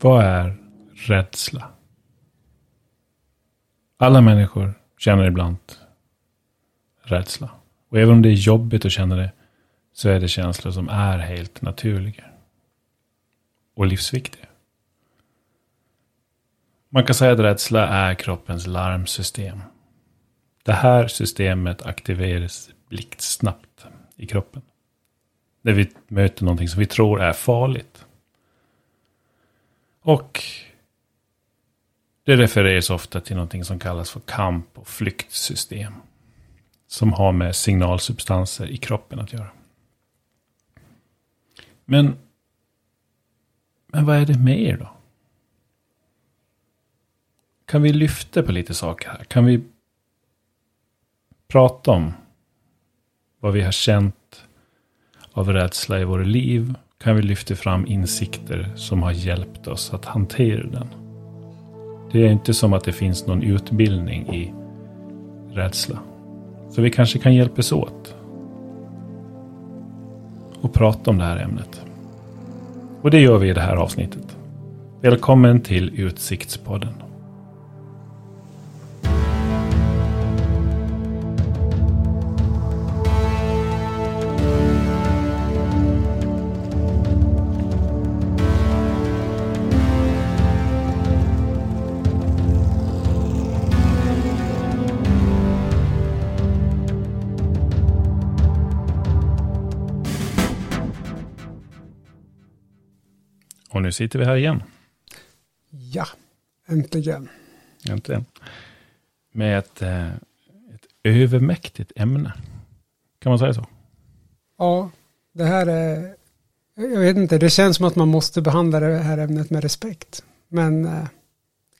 Vad är rädsla? Alla människor känner ibland rädsla. Och även om det är jobbigt att känna det, så är det känslor som är helt naturliga. Och livsviktiga. Man kan säga att rädsla är kroppens larmsystem. Det här systemet aktiveras blixtsnabbt i kroppen. När vi möter någonting som vi tror är farligt. Och det refereras ofta till någonting som kallas för kamp och flyktsystem. Som har med signalsubstanser i kroppen att göra. Men, men vad är det mer då? Kan vi lyfta på lite saker här? Kan vi prata om vad vi har känt av rädsla i våra liv? Kan vi lyfta fram insikter som har hjälpt oss att hantera den? Det är inte som att det finns någon utbildning i rädsla. Så vi kanske kan hjälpas åt. Och prata om det här ämnet. Och det gör vi i det här avsnittet. Välkommen till Utsiktspodden. Och nu sitter vi här igen. Ja, äntligen. Äntligen. Med ett, eh, ett övermäktigt ämne. Kan man säga så? Ja, det här är, jag vet inte, det känns som att man måste behandla det här ämnet med respekt. Men eh,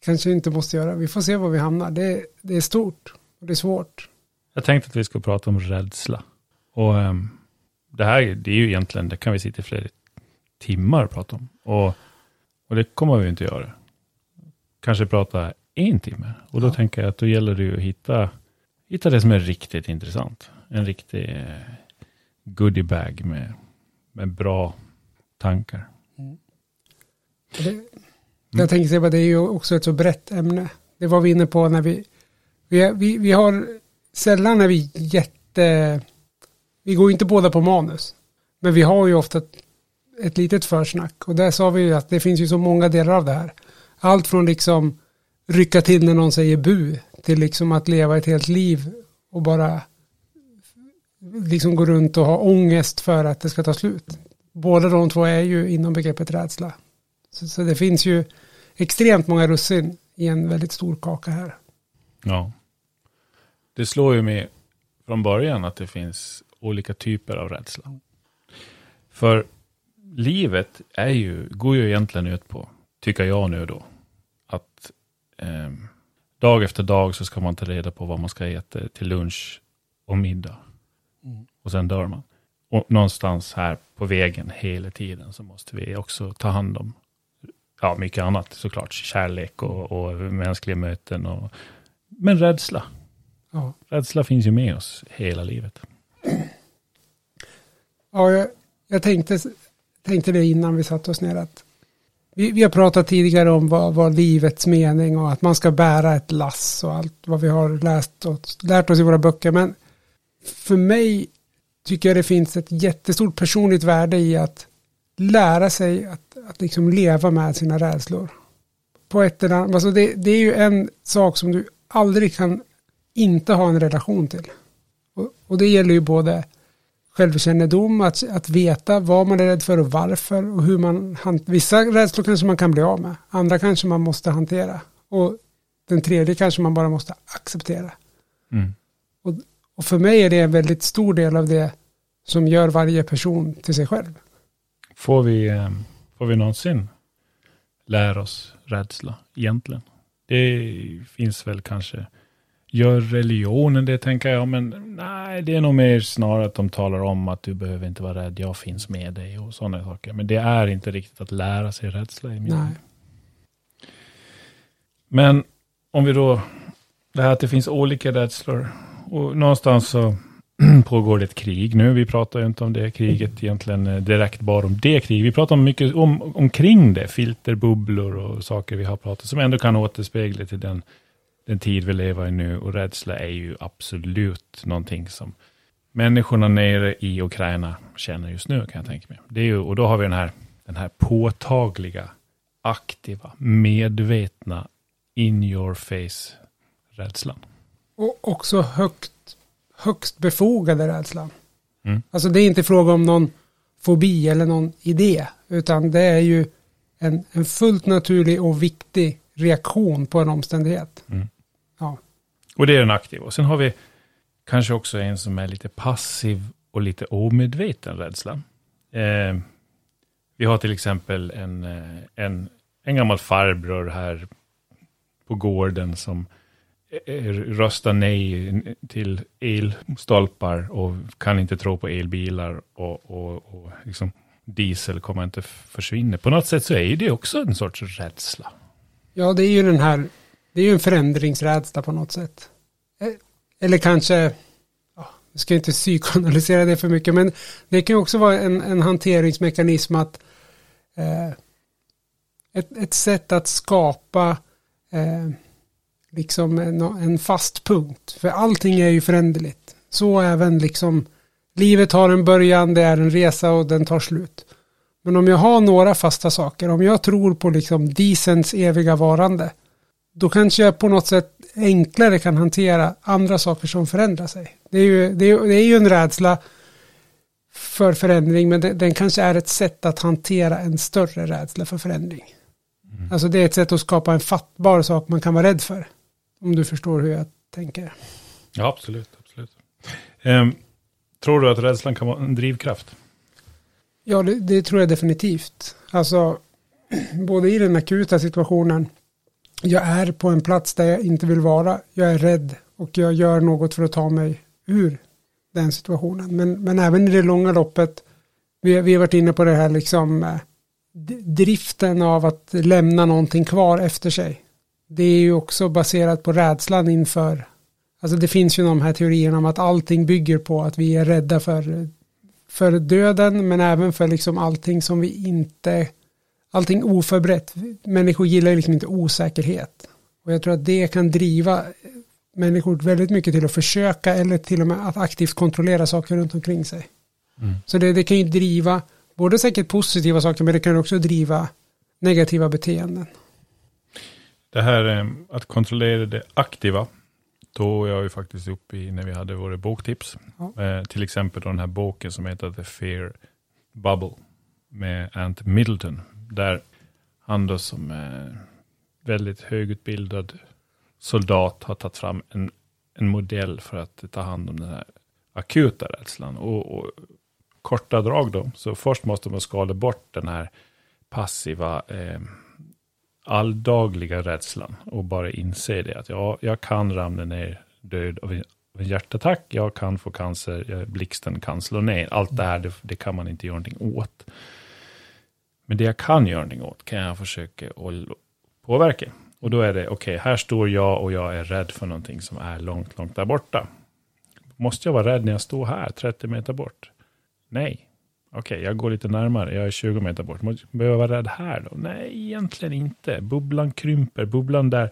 kanske inte måste göra. Vi får se var vi hamnar. Det, det är stort och det är svårt. Jag tänkte att vi skulle prata om rädsla. Och eh, det här, det är ju egentligen, det kan vi sitta i flera timmar och prata om. Och, och det kommer vi inte göra. Kanske prata en timme. Och då Ja. tänker jag att då gäller det ju att hitta, hitta det som är riktigt intressant. En riktig eh, goodiebag med, med bra tankar. Och Det, Jag tänker säga det är ju också ett så brett ämne. Det var vi inne på när vi, vi, vi, vi har sällan när vi jätte, vi går inte båda på manus. Men vi har ju ofta ett, litet försnack. Och där sa vi ju att det finns ju så många delar av det här. Allt från liksom rycka till när någon säger bu till liksom att leva ett helt liv och bara liksom gå runt och ha ångest för att det ska ta slut. Båda de två är ju inom begreppet rädsla. Så, så det finns ju extremt många russin i en väldigt stor kaka här. Ja. Det slår ju mig från början att det finns olika typer av rädsla. För livet är ju, går ju egentligen ut på, tycker jag nu då, att eh, dag efter dag så ska man ta reda på vad man ska äta till lunch och middag. Och sen dör man. Och någonstans här på vägen hela tiden så måste vi också ta hand om ja, mycket annat såklart. Kärlek och, och mänskliga möten. Och, men rädsla. Ja, Rädsla finns ju med oss hela livet. ja jag, jag tänkte, tänkte det innan vi satte oss ner att vi, vi har pratat tidigare om vad, vad livets mening och att man ska bära ett lass och allt vad vi har läst och, lärt oss i våra böcker. Men för mig tycker jag det finns ett jättestort personligt värde i att lära sig att, att liksom leva med sina rädslor. På ett eller annat, alltså det, det är ju en sak som du aldrig kan inte ha en relation till. Och, och det gäller ju både självkännedom, att, att veta vad man är rädd för och varför och hur man, vissa rädslor kanske man kan bli av med, andra kanske man måste hantera och den tredje kanske man bara måste acceptera. Mm. Och för mig är det en väldigt stor del av det som gör varje person till sig själv. Får, vi, eh, får vi någonsin lära oss rädsla egentligen? Det finns väl kanske, gör religionen det tänker jag, men nej, det är nog mer snarare att de talar om att du behöver inte vara rädd, jag finns med dig och sådana saker. Men det är inte riktigt att lära sig rädsla i min Nej. Men om vi då, det här att det finns olika rädslor. Och någonstans så pågår det ett krig nu. Vi pratar ju inte om det kriget egentligen eh, direkt bara om det krig. Vi pratar om mycket om, omkring det, filterbubblor och saker vi har pratat som ändå kan återspegla till den, den tid vi lever i nu. Och rädsla är ju absolut någonting som människorna nere i Ukraina känner just nu kan jag tänka mig. Det är ju, och då har vi den här, den här påtagliga, aktiva, medvetna, in your face rädslan. Och också högt, högst befogade rädslan. Mm. Alltså det är inte fråga om någon fobi eller någon idé, utan det är ju en, en fullt naturlig och viktig reaktion på en omständighet. Mm. Och det är den aktiva. Och sen har vi kanske också en som är lite passiv och lite omedveten rädsla. Eh, vi har till exempel en, eh, en, en gammal farbror här på gården som eh, eh, röstar nej till elstolpar och kan inte tro på elbilar och, och, och liksom diesel kommer inte försvinna. På något sätt så är det också en sorts rädsla. Ja, det är ju den här, det är ju en förändringsrädsla på något sätt. Eh, eller kanske, ja, jag ska inte psykoanalysera det för mycket, men det kan ju också vara en, en hanteringsmekanism att eh, ett, ett sätt att skapa eh, liksom en, en fast punkt. För allting är ju föränderligt. Så även liksom livet har en början, det är en resa och den tar slut. Men om jag har några fasta saker, om jag tror på liksom diesens eviga varande, då kanske jag på något sätt enklare kan hantera andra saker som förändrar sig. Det är ju, det är, det är ju en rädsla för förändring, men det, den kanske är ett sätt att hantera en större rädsla för förändring. Mm. Alltså det är ett sätt att skapa en fattbar sak man kan vara rädd för. Om du förstår hur jag tänker. Ja, absolut. absolut. Ehm, tror du att rädslan kan vara en drivkraft? Ja, det, det tror jag definitivt. Alltså, både i den akuta situationen, jag är på en plats där jag inte vill vara, jag är rädd och jag gör något för att ta mig ur den situationen. Men, men även i det långa loppet, vi, vi har varit inne på det här liksom, eh, driften av att lämna någonting kvar efter sig. Det är ju också baserat på rädslan inför, alltså det finns ju de här teorierna om att allting bygger på att vi är rädda för för döden men även för liksom allting som vi inte, allting oförberett. Människor gillar liksom inte osäkerhet. Och jag tror att det kan driva människor väldigt mycket till att försöka eller till och med att aktivt kontrollera saker runt omkring sig. Mm. Så det, det kan ju driva både säkert positiva saker men det kan också driva negativa beteenden. Det här eh, att kontrollera det aktiva tog jag ju faktiskt upp i när vi hade våra boktips. Ja. Eh, till exempel då den här boken som heter The Fear Bubble med Ant Middleton. Där han då som väldigt högutbildad soldat har tagit fram en, en modell för att ta hand om den här akuta rädslan. Och, och korta drag då, så först måste man skala bort den här passiva eh, alldagliga rädslan och bara inse det att ja, jag kan ramla ner död av en av en hjärtattack, jag kan få cancer, eh, blixten kan slå ner. Allt det här, det, det kan man inte göra någonting åt. Men det jag kan göra någonting åt kan jag försöka att påverka. Och då är det, okej, här står jag och jag är rädd för någonting som är långt, långt där borta. Måste jag vara rädd när jag står här, 30 meter bort? Nej. Okej, jag går lite närmare, jag är 20 meter bort. Behöver jag vara rädd här då? Nej, egentligen inte. Bubblan krymper, bubblan där,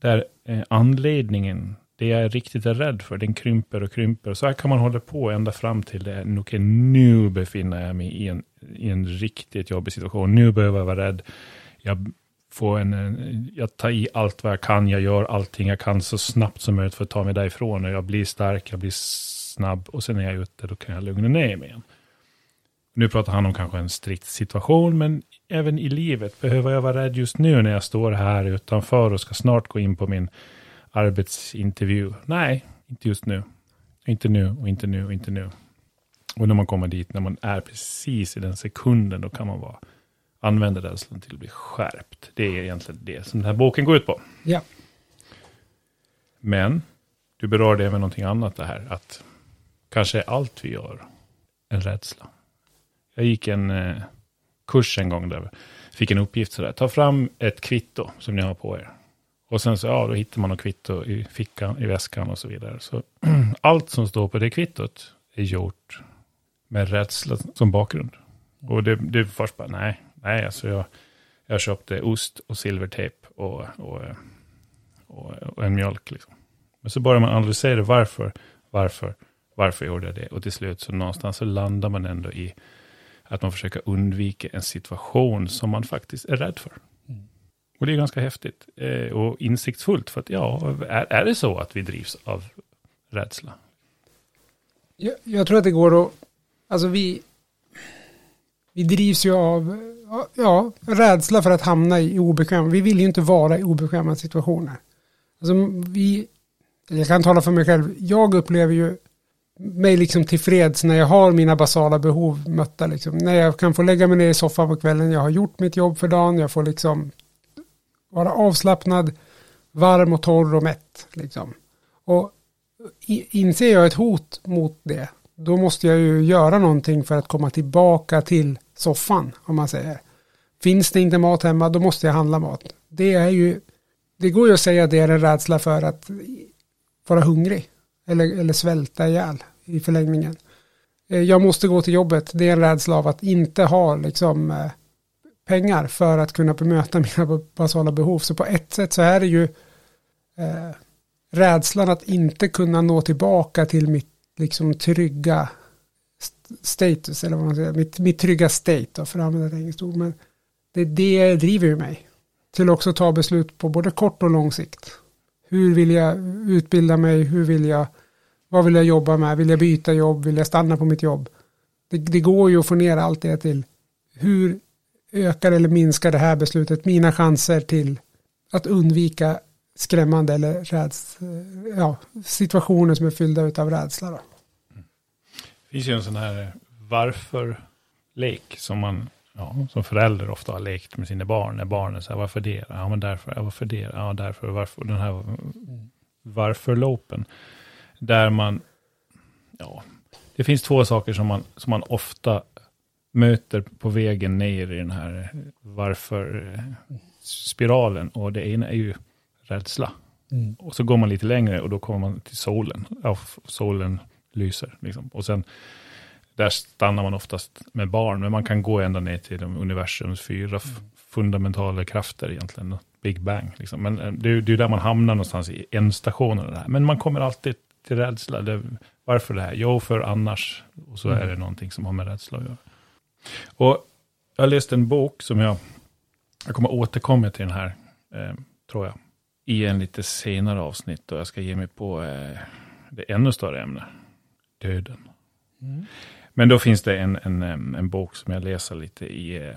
där eh, anledningen, det jag är riktigt är rädd för, den krymper och krymper. Så här kan man hålla på ända fram till det. Okej, nu befinner jag mig i en, i en riktigt jobbig situation. Nu behöver jag vara rädd. Jag får en, jag tar i allt vad jag kan, jag gör allting jag kan så snabbt som möjligt för att ta mig därifrån. Och jag blir stark, jag blir snabb och sen är jag ute, då kan jag lugna ner mig igen. Nu pratar han om kanske en stridssituation, men även i livet, behöver jag vara rädd just nu när jag står här utanför och ska snart gå in på min arbetsintervju? Nej, inte just nu. Inte nu och inte nu och inte nu. Och när man kommer dit, när man är precis i den sekunden, då kan man vara, använda rädslan till att bli skärpt. Det är egentligen det som den här boken går ut på. Ja, Men du berör det med någonting annat det här, att kanske är allt vi gör en rädsla. Jag gick en eh, kurs en gång där jag fick en uppgift sådär, ta fram ett kvitto som ni har på er. Och sen så, ja, då hittar man något kvitto i fickan, i väskan och så vidare. Så allt som står på det kvittot är gjort med rädsla som bakgrund. Och det, det är först bara, nej, nej, alltså jag, jag köpte ost och silvertejp och, och, och, och en mjölk. Liksom. Men så börjar man analysera varför, varför, varför gjorde jag det? Och till slut så någonstans så landar man ändå i att man försöker undvika en situation som man faktiskt är rädd för. Och det är ganska häftigt eh, och insiktsfullt. För att ja, är, är det så att vi drivs av rädsla? Jag, jag tror att det går att, alltså vi, vi drivs ju av ja, rädsla för att hamna i obekväma, vi vill ju inte vara i obekväma situationer. Alltså vi, jag kan tala för mig själv, jag upplever ju mig liksom tillfreds när jag har mina basala behov mötta. Liksom. När jag kan få lägga mig ner i soffan på kvällen, jag har gjort mitt jobb för dagen, jag får liksom vara avslappnad, varm och torr och mätt. Liksom. Och inser jag ett hot mot det, då måste jag ju göra någonting för att komma tillbaka till soffan, om man säger. Finns det inte mat hemma, då måste jag handla mat. Det är ju, det går ju att säga att det är en rädsla för att vara hungrig eller, eller svälta ihjäl i förlängningen. Eh, jag måste gå till jobbet, det är en rädsla av att inte ha liksom, eh, pengar för att kunna bemöta mina basala behov. Så på ett sätt så är det ju eh, rädslan att inte kunna nå tillbaka till mitt liksom, trygga status, eller vad man säger, mitt, mitt trygga state, då, för att använda ett engelskt ord. Men det, det driver ju mig till också ta beslut på både kort och lång sikt. Hur vill jag utbilda mig? Hur vill jag, vad vill jag jobba med? Vill jag byta jobb? Vill jag stanna på mitt jobb? Det, det går ju att få ner allt det till hur ökar eller minskar det här beslutet mina chanser till att undvika skrämmande eller räds, ja, situationer som är fyllda av rädsla. Då. Det finns ju en sån här eh, varför-lek som man ja, som förälder ofta har lekt med sina barn. När barnen säger varför det? Ja, men därför. Ja, varför det? Ja, därför. Varför? Den här varför-lopen. Där man, ja, det finns två saker som man, som man ofta möter på vägen ner i den här varför-spiralen. Och det ena är ju rädsla. Mm. Och så går man lite längre och då kommer man till solen. Ja, solen lyser. Liksom. Och sen där stannar man oftast med barn, men man kan gå ända ner till de universums fyra mm. fundamentala krafter egentligen, Big Bang. Liksom. Men eh, det är ju där man hamnar någonstans i ändstationen. Men man kommer alltid till rädsla. Det, varför det här? Jo, för annars. Och så mm. är det någonting som har med rädsla att göra. Och jag läste en bok som jag, jag kommer återkomma till den här, eh, tror jag, i en lite senare avsnitt. Och jag ska ge mig på eh, det ännu större ämne, döden. Mm. Men då finns det en, en, en bok som jag läser lite i eh,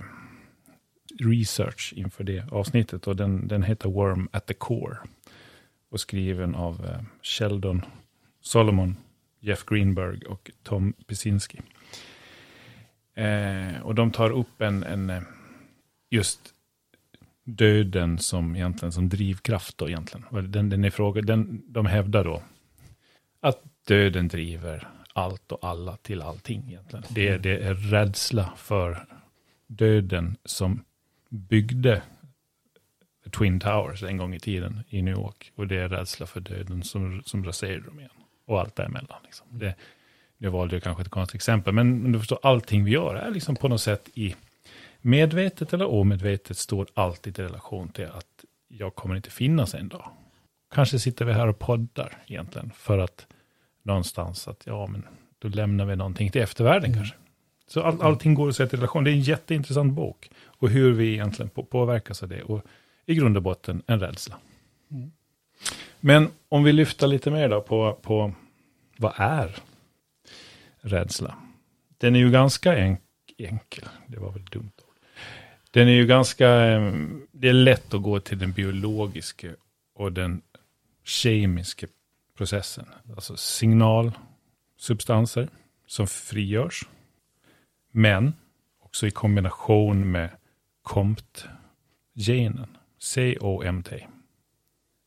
research inför det avsnittet. Och den, den heter Worm at the Core. Och skriven av eh, Sheldon Solomon, Jeff Greenberg och Tom Pisinski. Eh, och de tar upp en, en eh, just döden som egentligen som drivkraft då egentligen. Den, den är fråga, den, de hävdar då att döden driver allt och alla till allting egentligen. Det är, det är rädsla för döden som byggde Twin Towers en gång i tiden i New York. Och det är rädsla för döden som, som raserade dem igen. Och allt däremellan. Liksom. Det, det valde jag kanske ett konstigt exempel, men, men du förstår, allting vi gör är liksom på något sätt i medvetet eller omedvetet står alltid i relation till att jag kommer inte finnas en dag. Kanske sitter vi här och poddar egentligen för att någonstans att ja, men då lämnar vi någonting till eftervärlden mm. kanske. Så all, allting går att sätta i relation. Det är en jätteintressant bok. Och hur vi egentligen på, påverkas av det. Och i grund och botten en rädsla. Mm. Men om vi lyfter lite mer då på, på vad är rädsla? Den är ju ganska enk, enkel. Det var väl dumt. Den är ju ganska, ehm, det är lätt att gå till den biologiska och den kemiska processen. Alltså signalsubstanser som frigörs. Men också i kombination med COMT-genen. C-O-M-T.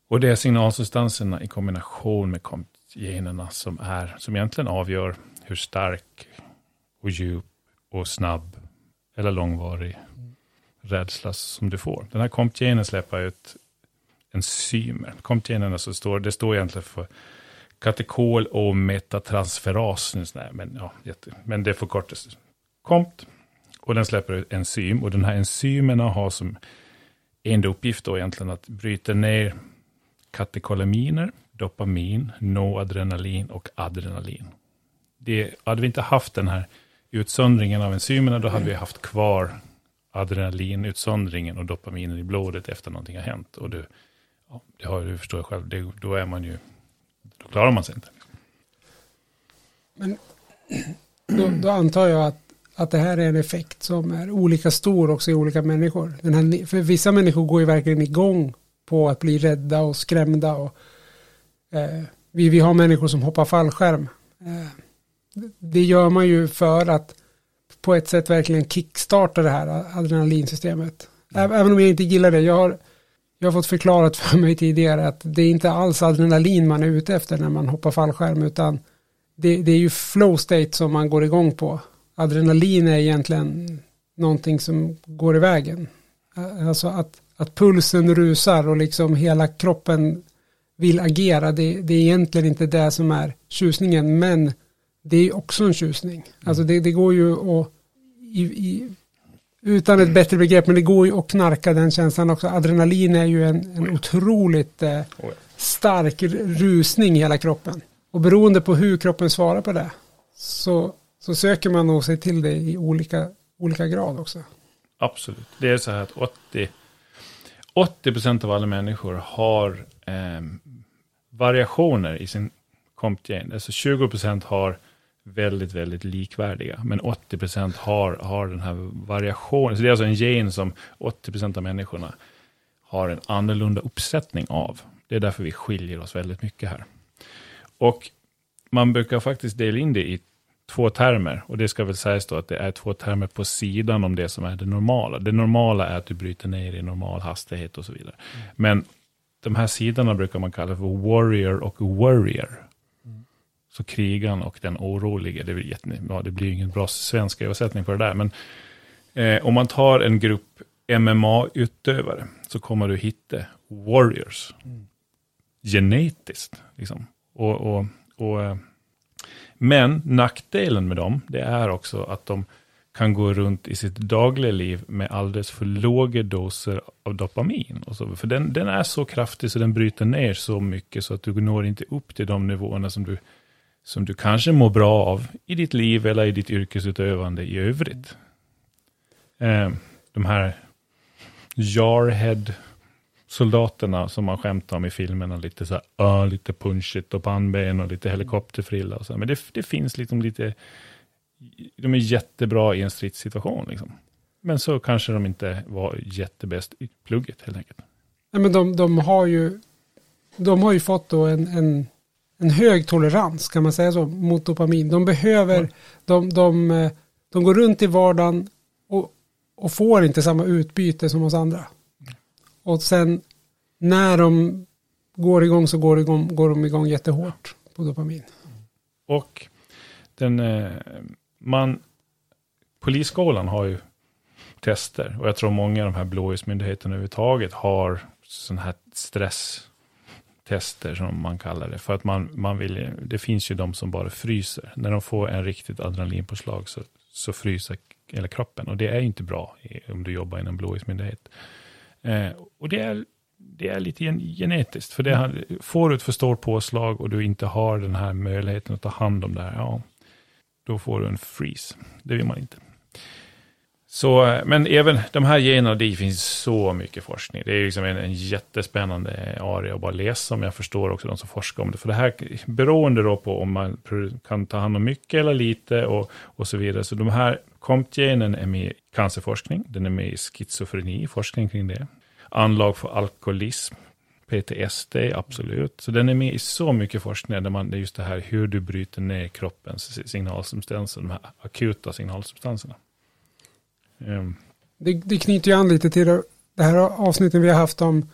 Och det är signalsubstanserna i kombination med COMT-generna som, är, som egentligen avgör hur stark och djup och snabb eller långvarig rädsla som du får. Den här komptgenen släpper ut enzymer. Komptgenen alltså står, det står egentligen för katekol och metatransferas. Men, ja, jätte, men det förkortas COMT. Och den släpper ut enzym. Och den här enzymerna har som enda uppgift då egentligen att bryta ner katekolaminer, dopamin, noadrenalin och adrenalin. Det, hade vi inte haft den här utsöndringen av enzymerna, då hade vi haft kvar adrenalinutsöndringen och dopaminen i blodet efter någonting har hänt. Och det, ja, det har du förstår själv, det, då är man ju, då klarar man sig inte. Men då, då, antar jag att, att det här är en effekt som är olika stor också i olika människor. Den här, för vissa människor går ju verkligen igång på att bli rädda och skrämda. Och, eh, vi, vi har människor som hoppar fallskärm. Eh, det gör man ju för att på ett sätt verkligen kickstarta det här adrenalinsystemet. Mm. Även om jag inte gillar det. Jag har, jag har fått förklarat för mig tidigare att det är inte alls adrenalin man är ute efter när man hoppar fallskärm utan det, det är ju flow state som man går igång på. Adrenalin är egentligen någonting som går i vägen. Alltså att, att pulsen rusar och liksom hela kroppen vill agera. Det, det är egentligen inte det som är tjusningen men det är också en tjusning. Alltså det, det går ju att, i, i, utan ett bättre begrepp, men det går ju att knarka den känslan också. Adrenalin är ju en, en otroligt eh, stark rusning i hela kroppen. Och beroende på hur kroppen svarar på det så, så söker man nog sig till det i olika, olika grad också. Absolut. Det är så här att 80, 80 av alla människor har eh, variationer i sin kompgen. Alltså 20% har väldigt, väldigt likvärdiga. Men 80% har, har den här variationen. Så det är alltså en gen som 80% av människorna har en annorlunda uppsättning av. Det är därför vi skiljer oss väldigt mycket här. Och man brukar faktiskt dela in det i två termer. Och det ska väl sägas då att det är två termer på sidan om det som är det normala. Det normala är att du bryter ner i normal hastighet och så vidare. Mm. Men de här sidorna brukar man kalla för warrior och worrier. Så krigaren och den orolige, det, blir ja, det blir ingen bra svensk översättning på det där. Men eh, om man tar en grupp MMA-utövare så kommer du hitta warriors. Mm. Genetiskt. Liksom. Och, och, och, eh, men nackdelen med dem, det är också att de kan gå runt i sitt dagliga liv med alldeles för låga doser av dopamin. Och så, för den, den är så kraftig så den bryter ner så mycket så att du når inte upp till de nivåerna som du som du kanske mår bra av i ditt liv eller i ditt yrkesutövande i övrigt. Eh, de här Jarhead-soldaterna som man skämtar om i filmerna, lite så här, uh, lite punchigt och pannben och lite helikopterfrilla och så. Men det, det finns liksom lite, de är jättebra i en stridssituation liksom. Men så kanske de inte var jättebäst i plugget helt enkelt. Nej, men de, de har ju, de har ju fått då en, en en hög tolerans, kan man säga så, mot dopamin. De behöver, mm. de, de, eh, de går runt i vardagen och, och får inte samma utbyte som oss andra. Och sen när de går igång så går, igång, går de igång jättehårt på dopamin. Och den, eh, man, polisskolan har ju tester och jag tror många av de här blåljusmyndigheterna överhuvudtaget har sån här stress tester som man kallar det. För att man, man vill, det finns ju de som bara fryser. När de får en riktigt adrenalinpåslag så, så fryser hela kroppen. Och det är inte bra om du jobbar inom blåljusmyndighet. Eh, och det är, det är lite gen genetiskt. För det, får du ett för stort påslag och du inte har den här möjligheten att ta hand om det här, ja, då får du en freeze. Det vill man inte. Så, eh, men även de här generna, det finns så mycket forskning. Det är liksom en, en jättespännande area att bara läsa, om jag förstår också de som forskar om det. För det här, beroende då på om man kan ta hand om mycket eller lite och, och så vidare. Så de här COMT-genen är med i cancerforskning, den är med i schizofreni, forskning kring det. Anlag för alkoholism, PTSD, absolut. Så den är med i så mycket forskning, där man, det är just det här hur du bryter ner kroppens signalsubstanser, de här akuta signalsubstanserna. Ehm. Det, det knyter ju an lite till det här avsnittet vi har haft om,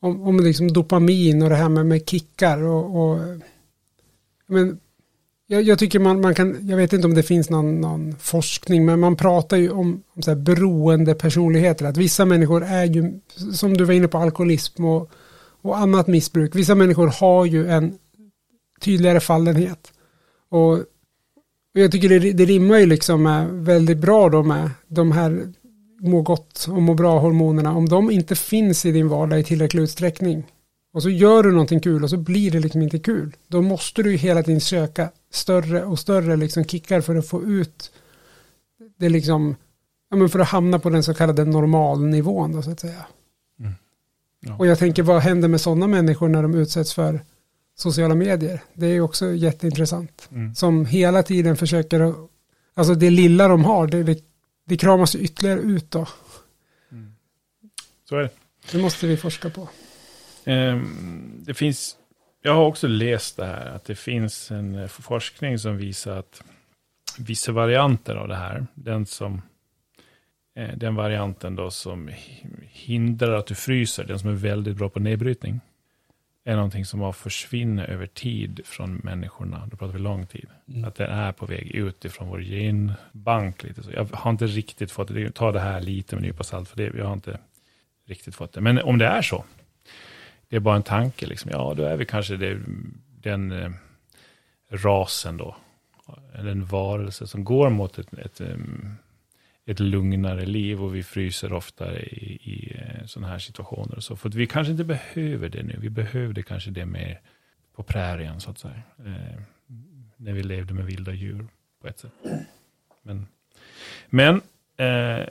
om, om liksom dopamin och det här med, med kickar och, och men jag, jag, tycker man, man kan, jag vet inte om det finns någon, någon forskning, men man pratar ju om, om så här beroende personligheter. Att vissa människor är ju, som du var inne på, alkoholism och, och annat missbruk. Vissa människor har ju en tydligare fallenhet. Och jag tycker det, det rimmar ju liksom väldigt bra då med de här må gott och må bra hormonerna. Om de inte finns i din vardag i tillräcklig utsträckning och så gör du någonting kul och så blir det liksom inte kul. Då måste du ju hela tiden söka större och större liksom kickar för att få ut det liksom, ja men för att hamna på den så kallade normalnivån då så att säga. Mm. Ja. Och jag tänker vad händer med sådana människor när de utsätts för sociala medier? Det är också jätteintressant. Mm. Som hela tiden försöker, alltså det lilla de har, det, det, det kramas ytterligare ut då. Mm. Så är det. Det måste vi forska på. Um, det finns jag har också läst det här, att det finns en eh, forskning som visar att vissa varianter av det här, den som eh, den varianten då som hindrar att du fryser, den som är väldigt bra på nedbrytning, är någonting som har försvunnit över tid från människorna. Då pratar vi lång tid. Mm. Att den är på väg ut ifrån vår genbank. Lite så. Jag har inte riktigt fått det. Ta det här lite med nypa salt, för det, jag har inte riktigt fått det. Men om det är så, det är bara en tanke. Liksom. Ja, då är vi kanske det, den eh, rasen då. Eller en varelse som går mot ett, ett, ett lugnare liv och vi fryser oftare i, i eh, sådana här situationer. Och så. För vi kanske inte behöver det nu. Vi behövde kanske det mer på prärien så att säga. Eh, när vi levde med vilda djur på ett sätt. Men, men eh,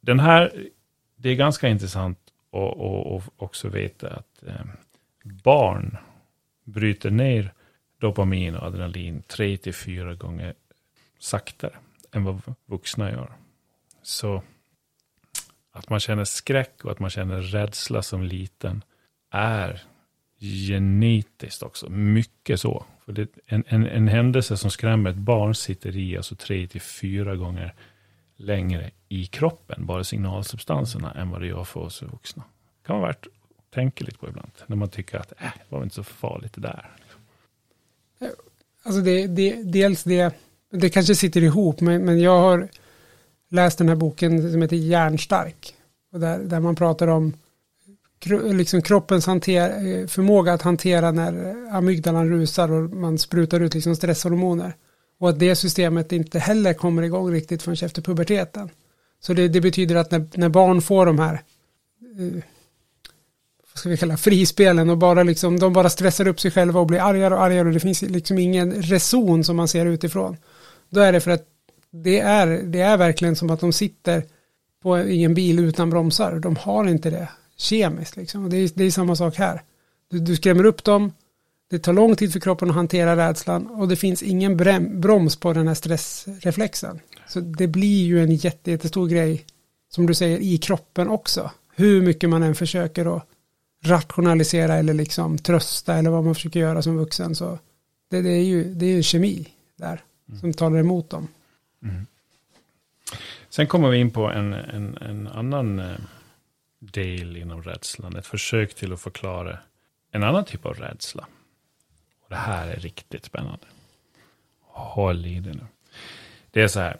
den här, det är ganska intressant och, och, och också veta att eh, barn bryter ner dopamin och adrenalin tre till fyra gånger saktare än vad vuxna gör. Så att man känner skräck och att man känner rädsla som liten är genetiskt också. Mycket så. För det, en, en, en händelse som skrämmer ett barn sitter i alltså tre till fyra gånger längre i kroppen, bara signalsubstanserna, än vad det gör för oss vuxna. Det kan vara värt att tänka lite på ibland, när man tycker att äh, det var inte så farligt det där. Alltså det, det, dels det, det kanske sitter ihop, men, men jag har läst den här boken som heter Järnstark, och där, där man pratar om liksom kroppens hanter, eh, förmåga att hantera när amygdalan rusar och man sprutar ut liksom stresshormoner. Och att det systemet inte heller kommer igång riktigt förrän efter puberteten. Så det, det betyder att när, när, barn får de här, eh, vad ska vi kalla frispelen och bara liksom, de bara stressar upp sig själva och blir argare och argare och det finns liksom ingen reson som man ser utifrån. Då är det för att det är, det är verkligen som att de sitter på, i en bil utan bromsar. De har inte det kemiskt liksom. Och det, är, det är samma sak här. Du, du skrämmer upp dem, det tar lång tid för kroppen att hantera rädslan och det finns ingen broms på den här stressreflexen. Så det blir ju en jätte, jättestor grej, som du säger, i kroppen också. Hur mycket man än försöker att rationalisera eller liksom trösta eller vad man försöker göra som vuxen. Så det, det är ju det är en kemi där mm. som talar emot dem. Mm. Sen kommer vi in på en, en, en annan eh, del inom rädslan. Ett försök till att förklara en annan typ av rädsla. Och det här är riktigt spännande. Håll i det nu. Det är så här.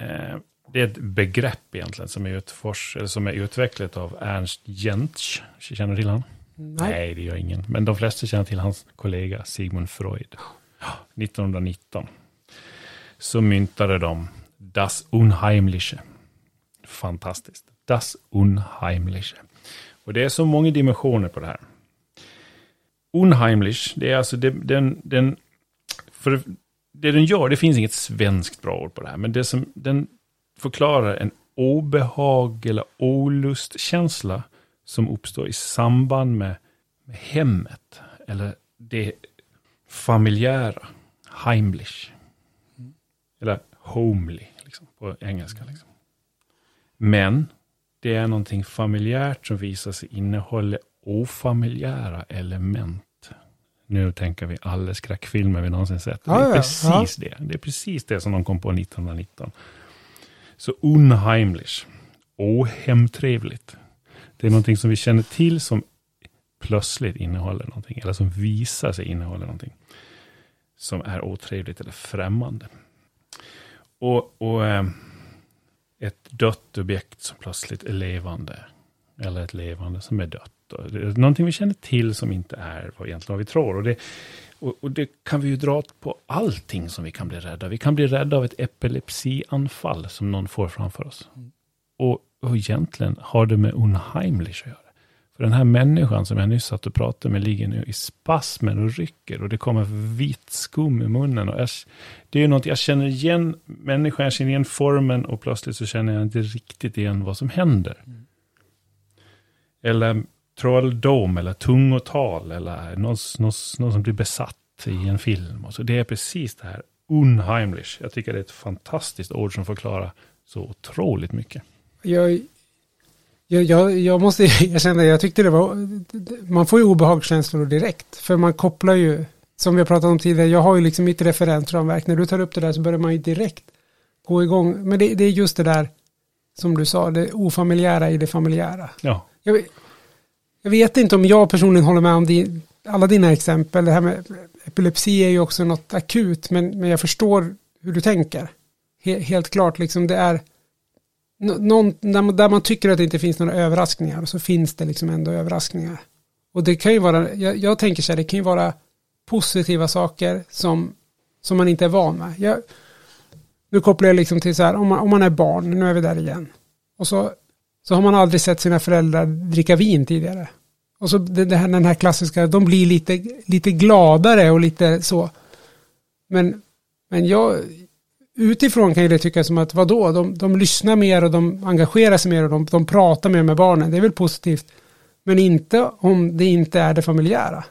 Eh, det är ett begrepp egentligen som är, utfors, eller som är utvecklat av Ernst Jentsch. Känner du till honom? Nej. Nej, det gör ingen. Men de flesta känner till hans kollega Sigmund Freud. 1919 så myntade de Das Unheimliche. Fantastiskt. Das Unheimliche. Och det är så många dimensioner på det här. Unheimlich, det är alltså det, den, den, för det den gör, det finns inget svenskt bra ord på det här, men det som den förklarar en obehag eller olustkänsla som uppstår i samband med, med hemmet eller det familjära, heimlich. Eller homely, liksom, på engelska. Liksom. Men det är någonting familjärt som visar sig innehålla ofamiljära element. Nu tänker vi alla skräckfilmer vi någonsin sett. Det är precis det. Det är precis det som de kom på 1919. Så unheimlich, ohemtrevligt. Det är någonting som vi känner till som plötsligt innehåller någonting, eller som visar sig innehålla någonting. som är otrevligt eller främmande. Och, och eh, ett dött objekt som plötsligt är levande. Eller ett levande som är dött. Någonting vi känner till som inte är vad egentligen vi tror. Och det, och, och, det kan vi ju dra på allting som vi kan bli rädda. Vi kan bli rädda av ett epilepsianfall som någon får framför oss. Mm. Och, och egentligen har det med unheimlich att göra. För den här människan som jag nyss satt och pratade med ligger nu i spasmer och rycker och det kommer vitt skum i munnen. Och jag, det är ju något, jag känner igen människan, jag känner igen formen och plötsligt så känner jag inte riktigt igen vad som händer. Mm. Eller trolldom eller tungotal eller någon, någon, någon som blir besatt i en film. Och så det är precis det här unheimlich. Jag tycker det är ett fantastiskt ord som förklarar så otroligt mycket. Jag, jag, jag, jag måste erkänna, jag tyckte det var, man får ju obehagskänslor direkt. För man kopplar ju, som vi har pratat om tidigare, jag har ju liksom mitt referensramverk. När du tar upp det där så börjar man ju direkt gå igång. Men det, det är just det där, som du sa, det ofamiljära i det familjära. Ja. Jag, jag vet inte om jag personligen håller med om din, alla dina exempel. Det här med epilepsi är ju också något akut, men, men jag förstår hur du tänker. He, helt klart, liksom det är någon, där, man tycker att det inte finns några överraskningar så finns det liksom ändå överraskningar. Och det kan ju vara, jag, jag tänker så här, det kan ju vara positiva saker som, som man inte är van med. Jag, nu kopplar jag liksom till så här, om man, om man är barn, nu är vi där igen. Och så, så har man aldrig sett sina föräldrar dricka vin tidigare. Och så det, det här, den här klassiska, de blir lite, lite gladare och lite så. Men, men jag, utifrån kan det tyckas som att vadå, de, de lyssnar mer och de engagerar sig mer och de, de pratar mer med barnen. Det är väl positivt. Men inte om det inte är det familjära.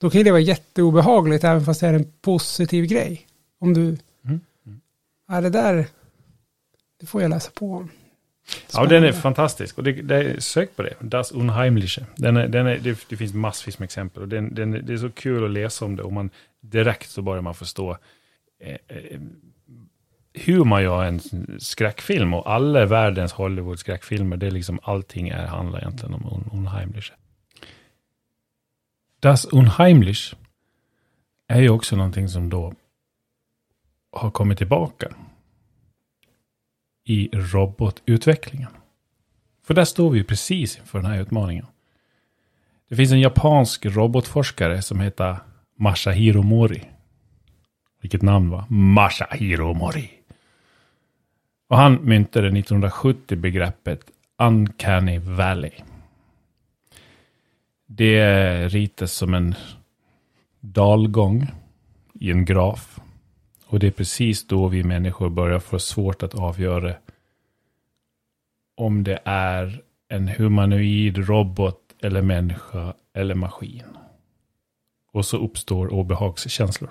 Då kan det vara jätteobehagligt även fast det är en positiv grej. Om du, mm. Mm. är det där, det får jag läsa på om. Ja, den är fantastisk. Och det, det, sök på det. Das Unheimliche. Den är, den är, det, det finns massvis med exempel. Och den, den, det är så kul att läsa om det. Och man direkt så börjar man förstå eh, eh, hur man gör en skräckfilm. Och alla världens Hollywood-skräckfilmer, det är liksom allting är, handlar egentligen om un, Unheimlich. Das Unheimlich är ju också någonting som då har kommit tillbaka i robotutvecklingen. För där står vi precis inför den här utmaningen. Det finns en japansk robotforskare som heter Masahiro Mori. Vilket namn va? Masahiro Mori. Och han myntade 1970 begreppet Uncanny Valley. Det ritas som en dalgång i en graf och det är precis då vi människor börjar få svårt att avgöra om det är en humanoid robot eller människa eller maskin. Och så uppstår obehagskänslor.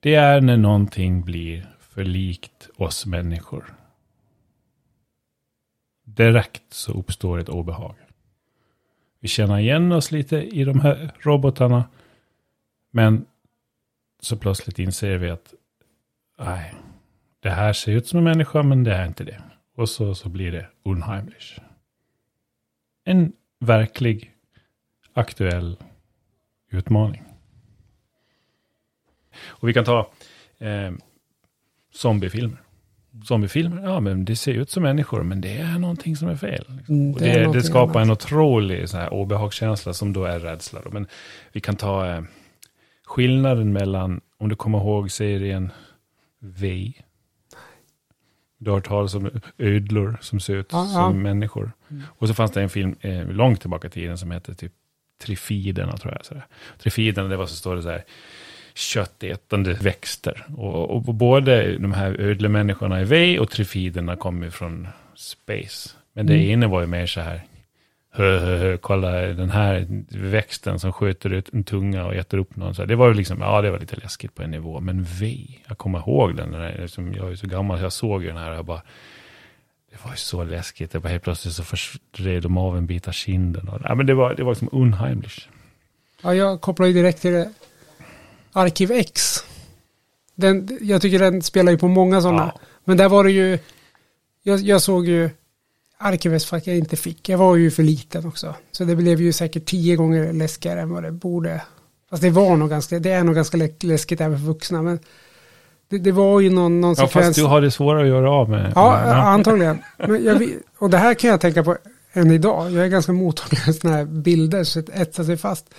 Det är när någonting blir för likt oss människor. Direkt så uppstår ett obehag. Vi känner igen oss lite i de här robotarna. Men så plötsligt inser vi att nej, det här ser ut som en människa men det är inte det. Och så, så blir det unheimlich. En verklig, aktuell utmaning. Och vi kan ta eh, zombiefilmer. Zombiefilmer, ja men det ser ut som människor, men det är någonting som är fel. Liksom. Mm, det, det, det, skapar annat. en otrolig så här, obehagskänsla som då är rädsla. Då. Men vi kan ta eh, skillnaden mellan, om du kommer ihåg serien V. Du har hört talas om ödlor som ser ut ja, som människor. Mm. Och så fanns det en film eh, långt tillbaka i tiden som hette typ Trifiderna tror jag. Trifiderna, det var så står det så här köttätande växter. Och, och, både de här ödlemänniskorna i V och trifiderna kommer från space. Men det mm. ena var ju mer så här hö, hö, hö, kolla den här växten som skjuter ut en tunga och äter upp någon. Så det var ju liksom, ja det var lite läskigt på en nivå. Men V, jag kommer ihåg den, där, liksom, jag är så gammal, jag såg ju den här och jag bara, det var ju så läskigt. Det var helt plötsligt så förstred de av en bit av kinden. Och, ja, men det var, det var liksom unheimlich. Ja, jag kopplar ju direkt till det. Arkiv X. Den, jag tycker den spelar ju på många sådana. Ja. Men där var det ju, jag, jag såg ju att jag inte fick. Jag var ju för liten också. Så det blev ju säkert tio gånger läskigare än vad det borde Fast det var nog ganska, det är nog ganska lä- läskigt även för vuxna. Men det, det var ju någon, någon Ja, fast du har det svårare att göra av med. Ja, med- antagligen. Jag, och det här kan jag tänka på än idag. Jag är ganska mottaglig för sådana här bilder så det etsar sig fast.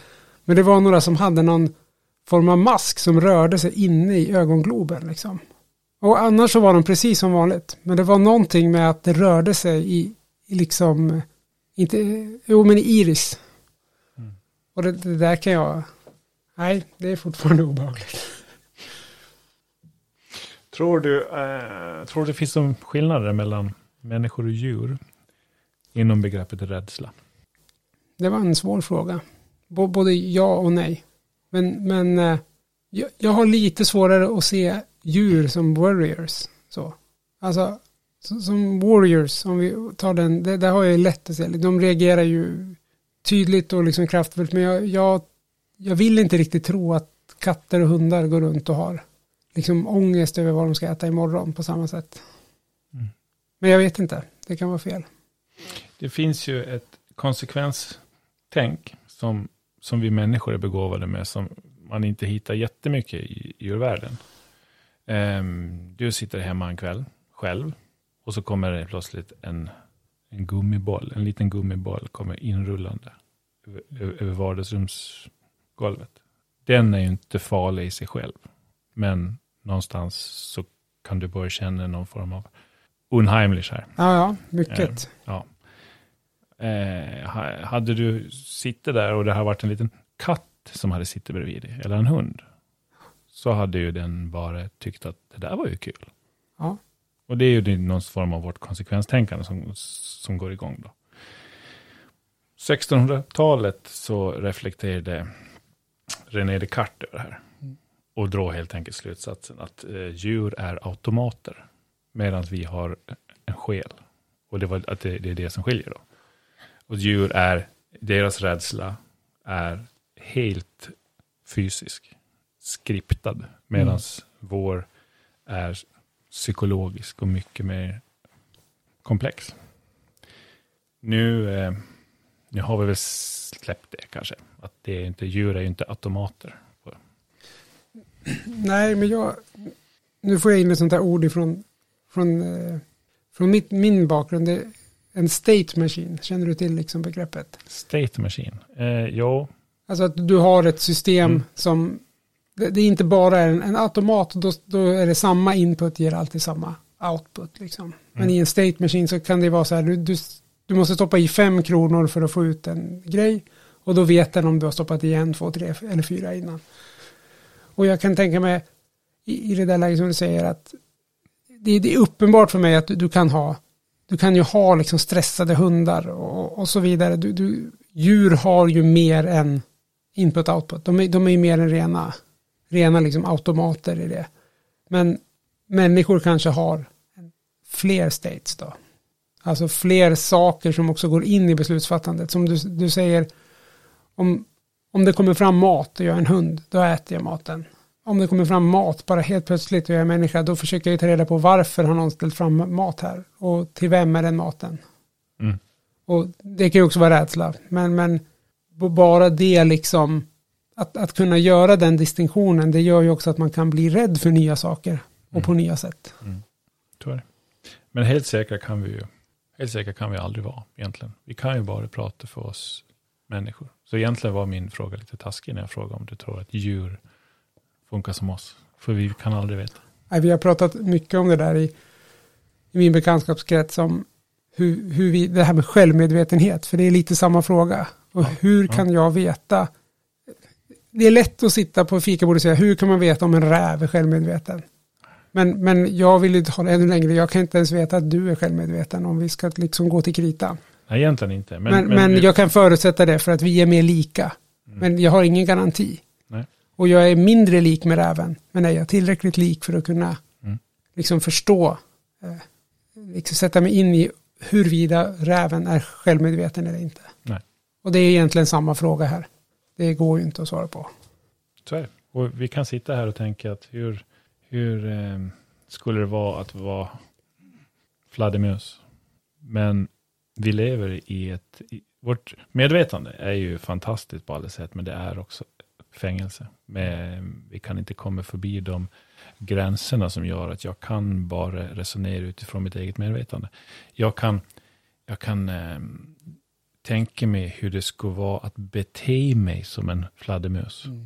Men det var några som hade någon form av mask som rörde sig inne i ögongloben. Liksom. Och annars så var de precis som vanligt. Men det var någonting med att det rörde sig i, i liksom, inte, jo men i iris. Mm. Och det, det där kan jag, nej det är fortfarande obehagligt. Tror du, eh, tror du det finns någon skillnader mellan människor och djur inom begreppet rädsla? Det var en svår fråga. B- både ja och nej. Men, men eh, jag, jag har lite svårare att se djur som warriors. Så. Alltså, så, som warriors, om vi tar den, det, där har jag lätt att se. De reagerar ju tydligt och liksom kraftfullt. Men jag, jag, jag vill inte riktigt tro att katter och hundar går runt och har liksom ångest över vad de ska äta imorgon på samma sätt. Mm. Men jag vet inte, det kan vara fel. Det finns ju ett konsekvenstänk som, som vi människor är begåvade med som man inte hittar jättemycket i, djurvärlden. Ehm, du sitter hemma en kväll själv och så kommer det plötsligt en, en gummiboll, en liten gummiboll kommer inrullande över, över- vardagsrumsgolvet. Den är ju inte farlig i sig själv, men någonstans så kan du börja känna någon form av unheimlich här. Ja, ja, mycket. Ja. Eh, ha- hade du suttit där och det hade varit en liten katt som hade suttit bredvid dig, eller en hund, så hade ju den bara tyckt att det där var ju kul. Ja. Och det är ju någon form av vårt konsekvenstänkande som, som går igång då. 1600-talet så reflekterade René Descartes över det här. Och drar helt enkelt slutsatsen att eh, djur är automater. Medan vi har en själ. Och det, var, att det, det är det som skiljer då. Och djur är, deras rädsla är helt fysisk. Skriptad. Medan vår är psykologisk och mycket mer komplex. Nu, eh, nu har vi väl släppt det kanske. Att det är inte, djur är ju inte automater. Nej, men jag... Nu får jag in ett sånt här ord ifrån från, eh, från mitt, min bakgrund. Det en state machine. Känner du till liksom begreppet? State machine. Eh, jo, Alltså att du har ett system Mm. som... Det, det är inte bara en, en automat. Då, då är det samma input ger alltid samma output. Liksom. Men Mm. i en state machine så kan det vara så här. Du, du, du måste stoppa i fem kronor för att få ut en grej. Och då vet den om du har stoppat i en, två, tre eller fyra innan. Och jag kan tänka mig i, i det där läget som du säger att det, det är uppenbart för mig att du, du kan ha du kan ju ha liksom stressade hundar och, och så vidare. Du, du, djur har ju mer än input-output. De är, de är ju mer än rena, rena liksom automater i det. Men människor kanske har fler states då. Alltså fler saker som också går in i beslutsfattandet. Som du, du säger, om, om det kommer fram mat och jag är en hund, då äter jag maten. Om det kommer fram mat bara helt plötsligt och jag är människa, då försöker jag ta reda på varför har någon ställt fram mat här och till vem är den maten. Mm. Och det kan ju också vara rädsla, men, men bara det liksom, att, att kunna göra den distinktionen, det gör ju också att man kan bli rädd för nya saker och Mm. på nya sätt. det. Men helt säkra kan vi ju helt säkra kan vi aldrig vara egentligen. Vi kan ju bara prata för oss människor. Så egentligen var min fråga lite taskig när jag frågade om du tror att djur funkar som oss. För vi kan aldrig veta. Nej, vi har pratat mycket om det där i, i min bekantskapskrets om hur, hur vi, det här med självmedvetenhet, för det är lite samma fråga. Och Ja, hur ja. kan jag veta? Det är lätt att sitta på fikabordet och säga, hur kan man veta om en räv är självmedveten? Men, men jag vill ju ta det ännu längre, jag kan inte ens veta att du är självmedveten om vi ska liksom gå till kritan. Nej, egentligen inte. Men, Men, men, vi- jag kan förutsätta det för att vi är mer lika. Mm. Men jag har ingen garanti. Och jag är mindre lik med räven. Men är jag tillräckligt lik för att kunna Mm. liksom förstå, eh, liksom sätta mig in i huruvida räven är självmedveten eller inte. Nej. Och det är egentligen samma fråga här. Det går ju inte att svara på. Så är det. Och vi kan sitta här och tänka att hur, hur eh, skulle det vara att vara fladdermus? Men vi lever i ett, i, vårt medvetande är ju fantastiskt på alla sätt, men det är också fängelse. Men vi kan inte komma förbi de gränserna som gör att jag kan bara resonera utifrån mitt eget medvetande. Jag kan, jag kan eh, tänka mig hur det skulle vara att bete mig som en fladdermus. Mm.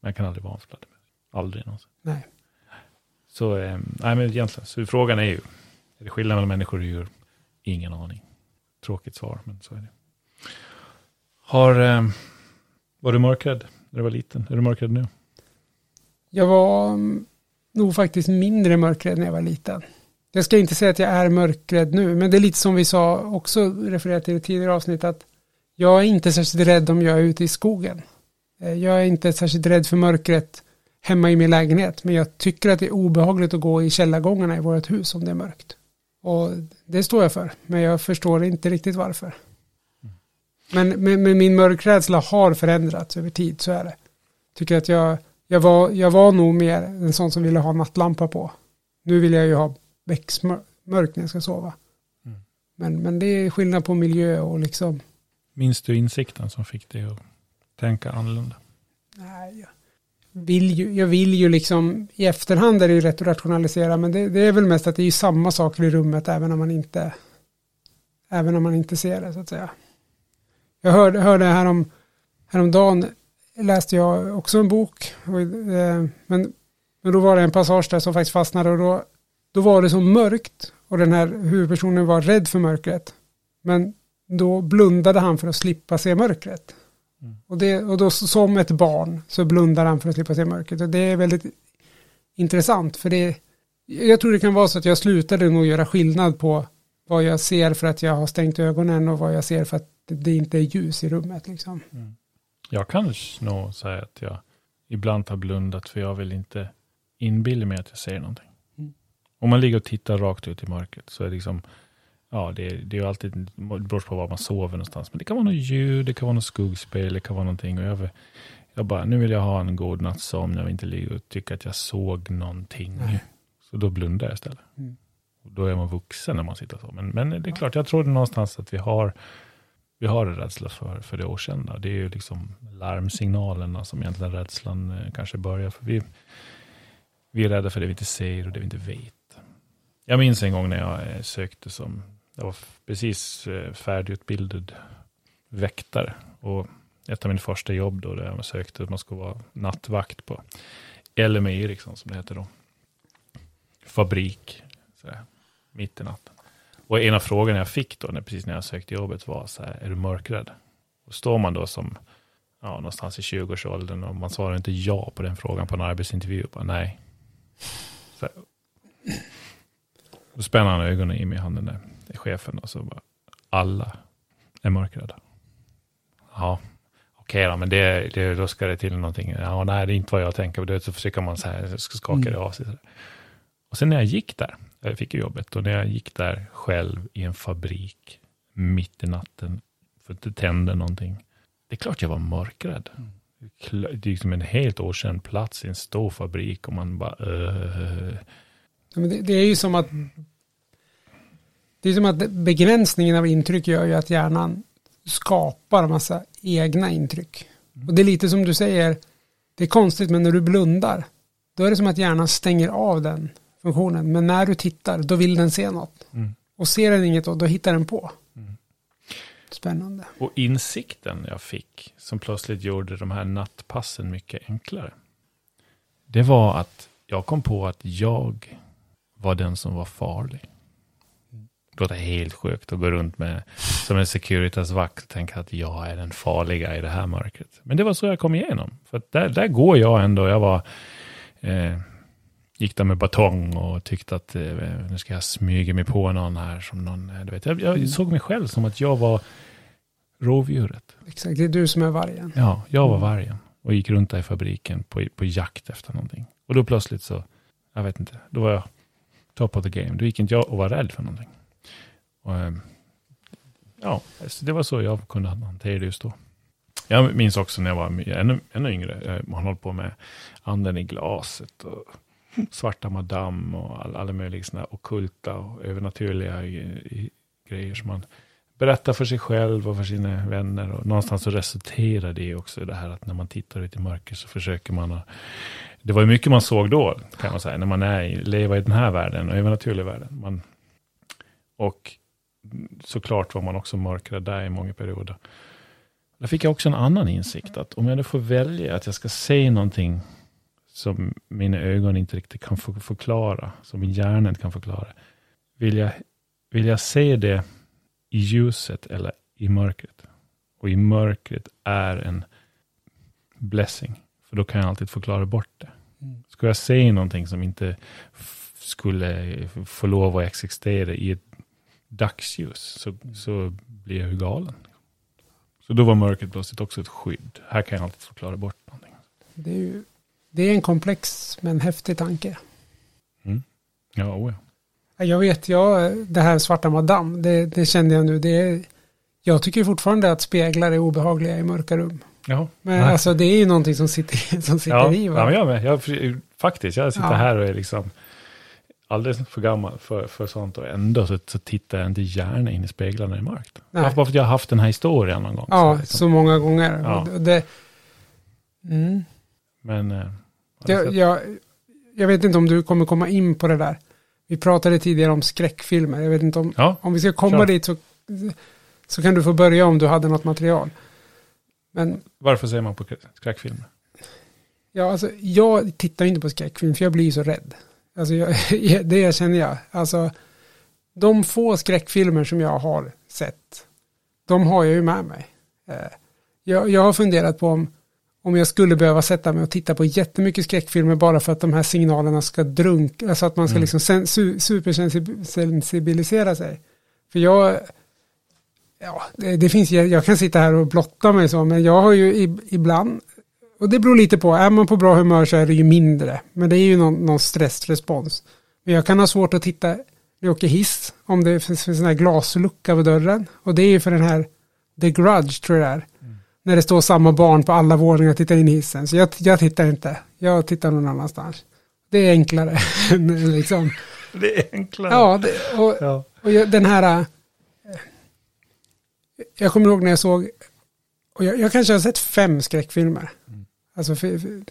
Men jag kan aldrig vara en fladdermus. Aldrig någonsin. Nej. Så, eh, nej men egentligen, så frågan är ju, är det skillnad mellan människor och djur? Ingen aning. Tråkigt svar, men så är det. Har, eh, var du mörkrädd när du var liten? Är du mörkrädd nu? Jag var mm, nog faktiskt mindre mörkrädd när jag var liten. Jag ska inte säga att jag är mörkrädd nu, men det är lite som vi sa också refererat till i tidigare avsnitt att jag är inte särskilt rädd om jag är ute i skogen. Eh, jag är inte särskilt rädd för mörkret hemma i min lägenhet, men jag tycker att det är obehagligt att gå i källargångarna i vårt hus om det är mörkt. Och det står jag för, men jag förstår inte riktigt varför. Men, men, men min mörkrädsla har förändrats över tid, så är det. Tycker att jag, jag, var, jag var nog mer en sån som ville ha nattlampa på. Nu vill jag ju ha becksmörkt när jag ska sova. Mm. Men, men det är skillnad på miljö och liksom, Minns du insikten som fick dig att tänka annorlunda? nej, jag vill ju, jag vill ju liksom, i efterhand är det ju rätt att rationalisera, men det, det är väl mest att det är ju samma saker i rummet även om man inte, även om man inte ser det så att säga. Jag hörde, hörde härom, häromdagen, läste jag också en bok, och, eh, men, men då var det en passage där som faktiskt fastnade och då, då var det så mörkt och den här huvudpersonen var rädd för mörkret. Men då blundade han för att slippa se mörkret. Mm. Och, det, och då som ett barn så blundar han för att slippa se mörkret. Och det är väldigt intressant för det, jag tror det kan vara så att jag slutade nog göra skillnad på vad jag ser för att jag har stängt ögonen och vad jag ser för att det inte är ljus i rummet. Liksom. Jag kan nog säga att jag ibland har blundat för jag vill inte inbilla mig att jag ser någonting. Mm. Om man ligger och tittar rakt ut i mörkret så är det liksom, ja det, det är ju alltid, det beror på var man sover någonstans, men det kan vara något ljud, det kan vara något skuggspel, det kan vara någonting och jag, vill- jag bara, nu vill jag ha en god natts sömn, jag vill inte ligga och tycka att jag såg någonting. Nej. Så då blundar jag istället. Mm. Och då är man vuxen när man sitter så. Men, men det är klart, jag tror någonstans att vi har, vi har en rädsla för, för det okända. Det är ju liksom larmsignalerna som egentligen rädslan eh, kanske börjar. För vi, vi är rädda för det vi inte ser och det vi inte vet. Jag minns en gång när jag eh, sökte som, jag var precis eh, färdigutbildad väktare. Och ett av mina första jobb då, där jag sökte att man skulle vara nattvakt på LM Ericsson liksom, som det heter då. Fabrik, sådär, mitt i natten. Och en av frågorna jag fick då, när, precis när jag sökte jobbet var så här, är du mörkrädd? Och står man då som, ja, någonstans i 20-årsåldern och man svarar inte ja på den frågan på en arbetsintervju, bara nej. Så, här. då spänner han ögonen i mig, han den där chefen, och så bara, alla är mörkrädda. Ja, okej då, men det, det, då ska det till någonting. Ja, nej, det är inte vad jag tänker. på. Så försöker man så här, ska skaka det Mm. av sig. Och sen när jag gick där, jag fick jobbet, och när jag gick där själv i en fabrik, mitt i natten, för att det tände någonting. Det är klart jag var mörkrädd. Kla- Det är liksom en helt okänd plats i en stor fabrik och man bara, uh, det, det är ju som att det är som att begränsningen av intryck gör ju att hjärnan skapar massa egna intryck. Och det är lite som du säger, det är konstigt men när du blundar, då är det som att hjärnan stänger av den funktionen. Men när du tittar, då vill den se något. Mm. Och ser den inget då, då hittar den på. Mm. Spännande. Och insikten jag fick, som plötsligt gjorde de här nattpassen mycket enklare, det var att jag kom på att jag var den som var farlig. Det låter helt sjukt att gå runt med som en Securitas-vakt och tänka att jag är den farliga i det här mörkret. Men det var så jag kom igenom. För där, där går jag ändå. Jag var, eh, gick där med batong och tyckte att eh, nu ska jag smyga mig på någon här. Som någon, eh, du vet. Jag, jag såg mig själv som att jag var rovdjuret. Exakt, det är du som är vargen. Ja, jag var Mm. vargen och gick runt där i fabriken på, på jakt efter någonting. Och då plötsligt så, jag vet inte, då var jag top of the game. Då gick inte jag och var rädd för någonting. Och, ehm, ja, det var så jag kunde hantera det just då. Jag minns också när jag var ännu, ännu yngre, eh, man höll på med anden i glaset och svarta madam och alla, alla möjliga sådana ockulta och övernaturliga i, i, grejer som man berättar för sig själv och för sina vänner. Och någonstans så resulterar det också i det här att när man tittar ut i mörker så försöker man att det var ju mycket man såg då, kan man säga, när man är, lever i den här världen, och övernaturliga världen. Man, och såklart var man också mörkare där i många perioder. Där fick jag också en annan insikt, att om jag nu får välja att jag ska se någonting som mina ögon inte riktigt kan förklara, som min hjärna inte kan förklara. Vill jag, vill jag se det i ljuset eller i mörkret? Och i mörkret är en blessing. För då kan jag alltid förklara bort det. Mm. Ska jag se någonting som inte skulle få lov att existera i ett dagsljus, så, så blir jag ju galen. Så då var mörkret plötsligt också ett skydd. Här kan jag alltid förklara bort någonting. Det är ju det är en komplex men häftig tanke. Mm. Ja, oh ja. Jag vet, jag, det här svarta madam, det, det kände jag nu. Det är, jag tycker fortfarande att speglar är obehagliga i mörka rum. Ja. Men Nej. alltså det är ju någonting som sitter, som sitter ja, i. Va? Ja, men jag med. Jag, faktiskt, jag sitter ja. här och är liksom alldeles för gammal för, för sånt och ändå så, så tittar jag inte gärna in i speglarna i mörkt. Bara för att jag har haft den här historien någon gång. Ja, så, liksom. så många gånger. Ja. Det, mm. Men eh, jag, jag, jag, vet inte om du kommer komma in på det där. Vi pratade tidigare om skräckfilmer. Jag vet inte om, ja, om vi ska komma klar. dit så, så kan du få börja om du hade något material. Men, Varför säger man på skräckfilmer? Ja, alltså jag tittar inte på skräckfilm för jag blir så rädd. Alltså jag, det känner jag. Alltså de få skräckfilmer som jag har sett, de har jag ju med mig. Eh, jag, jag har funderat på om om jag skulle behöva sätta mig och titta på jättemycket skräckfilmer bara för att de här signalerna ska drunka, alltså att man ska mm. liksom su supersensibilisera sig. För jag, ja, det, det, finns, jag, kan sitta här och blotta mig så, men jag har ju ibland, och det beror lite på, är man på bra humör så är det ju mindre, men det är ju någon, någon stressrespons. Men jag kan ha svårt att titta, när jag åker hiss, om det finns en sån här glaslucka vid dörren, och det är ju för den här, The Grudge tror jag det är när det står samma barn på alla våningar och tittar in i hissen. Så jag, jag tittar inte. Jag tittar någon annanstans. Det är enklare. liksom. Det är enklare. Ja, det, och, ja. och jag, den här... Eh, jag kommer ihåg när jag såg... Och jag, jag kanske har sett fem skräckfilmer. Mm. Alltså, för, för,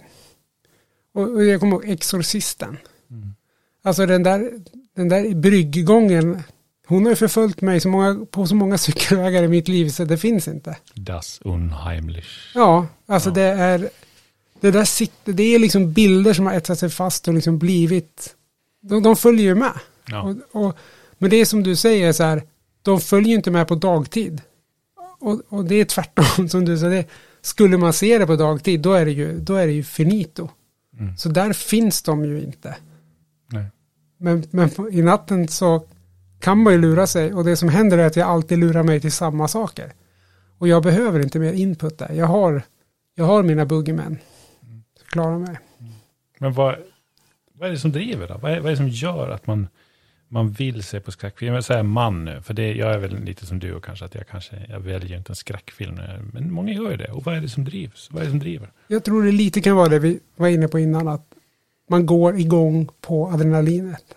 och, och, jag kommer ihåg Exorcisten. Mm. Alltså den där, den där brygggången hon har ju förföljt mig så många, på så många cykelvägar i mitt liv så det finns inte. Das unheimlich. Ja, alltså ja. det är, det där sitter, det är liksom bilder som har etsat sig fast och liksom blivit, de, de följer ju med. Ja. Och, och, men det är som du säger så här, de följer inte med på dagtid. Och, och det är tvärtom som du sa, skulle man se det på dagtid då är det ju, då är det ju finito. Mm. Så där finns de ju inte. Nej. Men, men i natten så kan man ju lura sig och det som händer är att jag alltid lurar mig till samma saker. Och jag behöver inte mer input där. Jag har, jag har mina boogiemän. Jag klarar mig. Men vad, vad är det som driver då? Vad är, vad är det som gör att man, man vill se på skräckfilm? Jag säger man nu, för det, jag är väl lite som du och kanske att jag kanske, jag väljer inte en skräckfilm. Men många gör ju det. Och vad är det som drivs? Vad är det som driver? Jag tror det lite kan vara det vi var inne på innan, att man går igång på adrenalinet.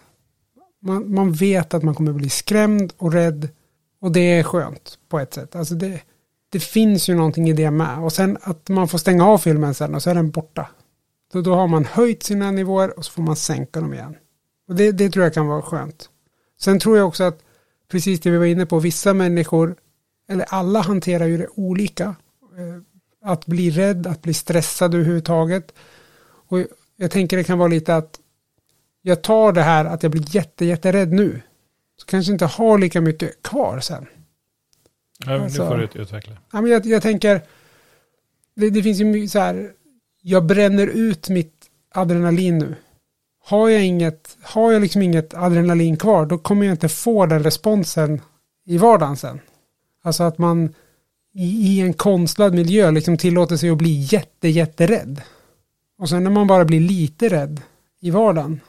Man, man vet att man kommer bli skrämd och rädd. Och det är skönt på ett sätt. Alltså det, det finns ju någonting i det med. Och sen att man får stänga av filmen sen och så är den borta. Så då har man höjt sina nivåer och så får man sänka dem igen. Och det, det tror jag kan vara skönt. Sen tror jag också att, precis det vi var inne på, vissa människor, eller alla hanterar ju det olika. Eh, att bli rädd, att bli stressad överhuvudtaget. Och jag tänker det kan vara lite att jag tar det här att jag blir jätte, jätterädd nu. Så kanske inte har lika mycket kvar sen. Ja, alltså, det får du utveckla. Ja, men jag, jag tänker, det, det, finns ju mycket så här, jag bränner ut mitt adrenalin nu. Har jag inget, har jag liksom inget adrenalin kvar, då kommer jag inte få den responsen i vardagen sen. Alltså att man i, i en konstlad miljö liksom tillåter sig att bli jätte, jätterädd. Och sen när man bara blir lite rädd i vardagen,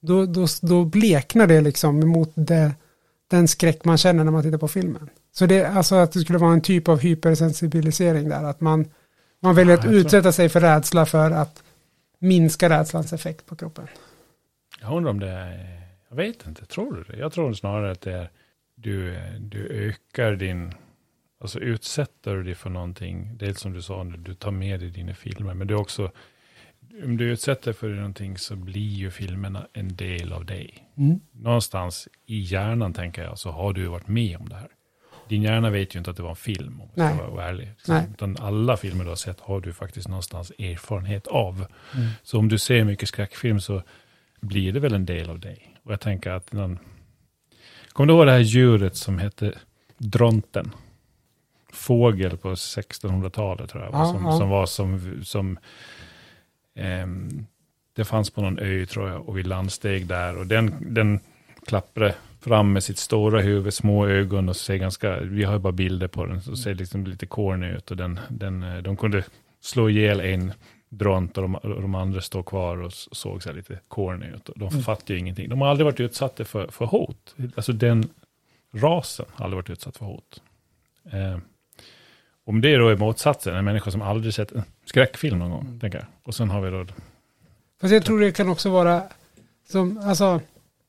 då, då, då bleknar det liksom mot det, den skräck man känner när man tittar på filmen. Så det alltså att det skulle vara en typ av hypersensibilisering där, att man, man väljer ja, att utsätta tror... sig för rädsla för att minska rädslans effekt på kroppen. Jag undrar om det är, jag vet inte, tror du det? Jag tror snarare att det är du, du ökar din, alltså utsätter du dig för någonting, dels som du sa, du tar med dig dina filmer, men du också, om du utsätter för någonting så blir ju filmerna en del av dig. Mm. Någonstans i hjärnan, tänker jag, så har du varit med om det här. Din hjärna vet ju inte att det var en film, om jag ska vara ärlig. Nej. Utan alla filmer du har sett har du faktiskt någonstans erfarenhet av. Mm. Så om du ser mycket skräckfilm så blir det väl en del av dig. Och jag tänker att någon... Kommer du ihåg det här djuret som hette dronten? Fågel på 1600-talet tror jag. Ja, som, ja. som var som... som det fanns på någon ö tror jag och vi landsteg där. Och den, den klapprade fram med sitt stora huvud, små ögon och ser ganska, vi har ju bara bilder på den, så ser liksom lite corny ut. Och den, den, eh, de kunde slå ihjäl en dront och de, de andra står kvar och såg så lite corny ut. Och de Mm. fattar ju ingenting. De har aldrig varit utsatta för, för hot. Alltså den rasen har aldrig varit utsatt för hot. Eh, om det då är motsatsen, en människa som aldrig sett en skräckfilm någon gång, Mm. tänker jag. Och sen har vi då, Fast jag tror det kan också vara som, alltså,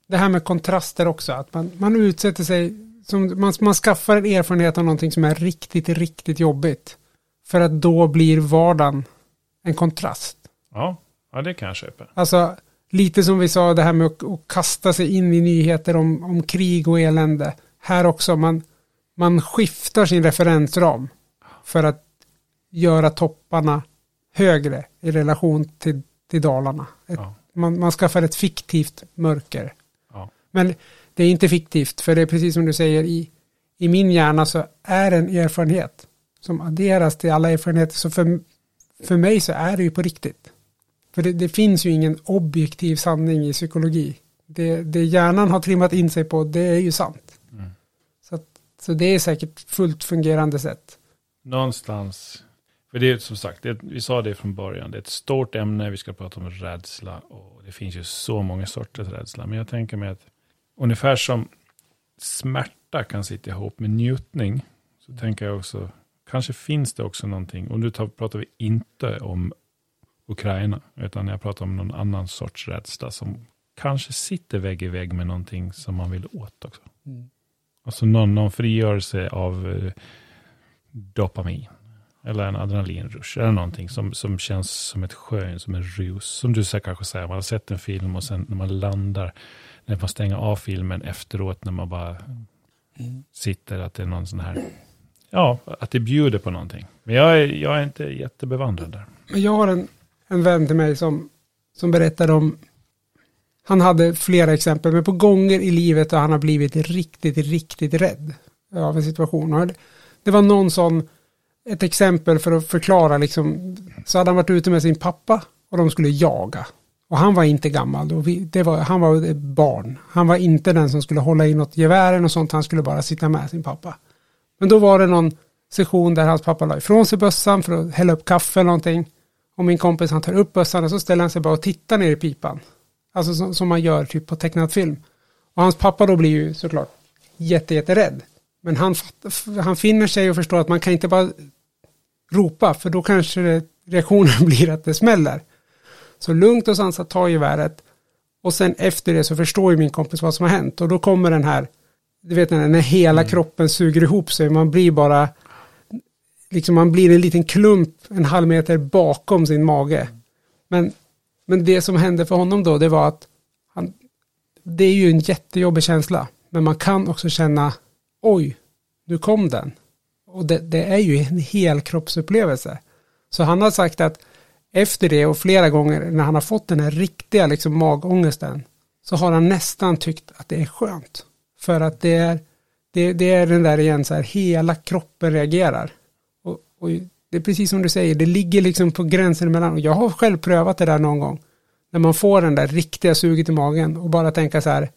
det här med kontraster också. Att man, man utsätter sig, som, man, man skaffar en erfarenhet av någonting som är riktigt, riktigt jobbigt. För att då blir vardagen en kontrast. ja, ja det kan jag köpa. Alltså, lite som vi sa, det här med att, att kasta sig in i nyheter om, om krig och elände. Här också, man, man skiftar sin referensram för att göra topparna högre i relation till, till dalarna. Ett, Ja. man, man skaffar ett fiktivt mörker. Ja. Men det är inte fiktivt, för det är precis som du säger, i, i min hjärna så är en erfarenhet som adderas till alla erfarenheter. Så för, för mig så är det ju på riktigt. För det, det finns ju ingen objektiv sanning i psykologi. Det, det hjärnan har trimmat in sig på, det är ju sant. Mm. Så, att, så det är säkert fullt fungerande sätt. Någonstans, för det är som sagt, det, vi sa det från början, det är ett stort ämne, vi ska prata om rädsla och det finns ju så många sorters rädsla. Men jag tänker mig att ungefär som smärta kan sitta ihop med njutning, så tänker jag också, kanske finns det också någonting, och nu tar, pratar vi inte om Ukraina, utan jag pratar om någon annan sorts rädsla som kanske sitter vägg i vägg med någonting som man vill åt också. Alltså någon, någon frigörelse av eh, dopamin. Eller en adrenalinrush. Eller någonting som, som känns som ett skön, som en rus. Som du säkert kanske säger, man har sett en film och sen när man landar, när man stänger av filmen efteråt, när man bara sitter, att det är någon sån här, ja, att det bjuder på någonting. Men jag är, jag är inte jättebevandrad där. Men jag har en, en vän till mig som, som berättade om, han hade flera exempel, men på gånger i livet har han har blivit riktigt, riktigt rädd av en situation. Det- var någon sån, ett exempel för att förklara liksom, så hade han varit ute med sin pappa och de skulle jaga. Och han var inte gammal, och vi, det var, han var ett barn. Han var inte den som skulle hålla i något gevären och sånt, han skulle bara sitta med sin pappa. Men då var det någon session där hans pappa la ifrån sig bössan för att hälla upp kaffe eller någonting. Och min kompis han tar upp bössan och så ställer han sig bara och tittar ner i pipan. Alltså som, som man gör typ på tecknad film. Och hans pappa då blir ju såklart jätte, jätterädd. Men han, han finner sig och förstår att man kan inte bara ropa för då kanske reaktionen blir att det smäller. Så lugnt och sansat tar geväret. Och sen efter det så förstår ju min kompis vad som har hänt. Och då kommer den här, du vet när, hela kroppen suger ihop sig, man blir bara, liksom man blir en liten klump en halv meter bakom sin mage. Men, men det som hände för honom då, det var att han, det är ju en jättejobbig känsla, men man kan också känna, oj, nu kom den. Och det, det är ju en hel kroppsupplevelse. Så han har sagt att efter det och flera gånger när han har fått den här riktiga liksom magångesten så har han nästan tyckt att det är skönt. För att det är, det, det är den där igen så här, hela kroppen reagerar. Och, och det är precis som du säger, det ligger liksom på gränsen mellan, och jag har själv prövat det där någon gång, när man får den där riktiga suget i magen och bara tänka så här,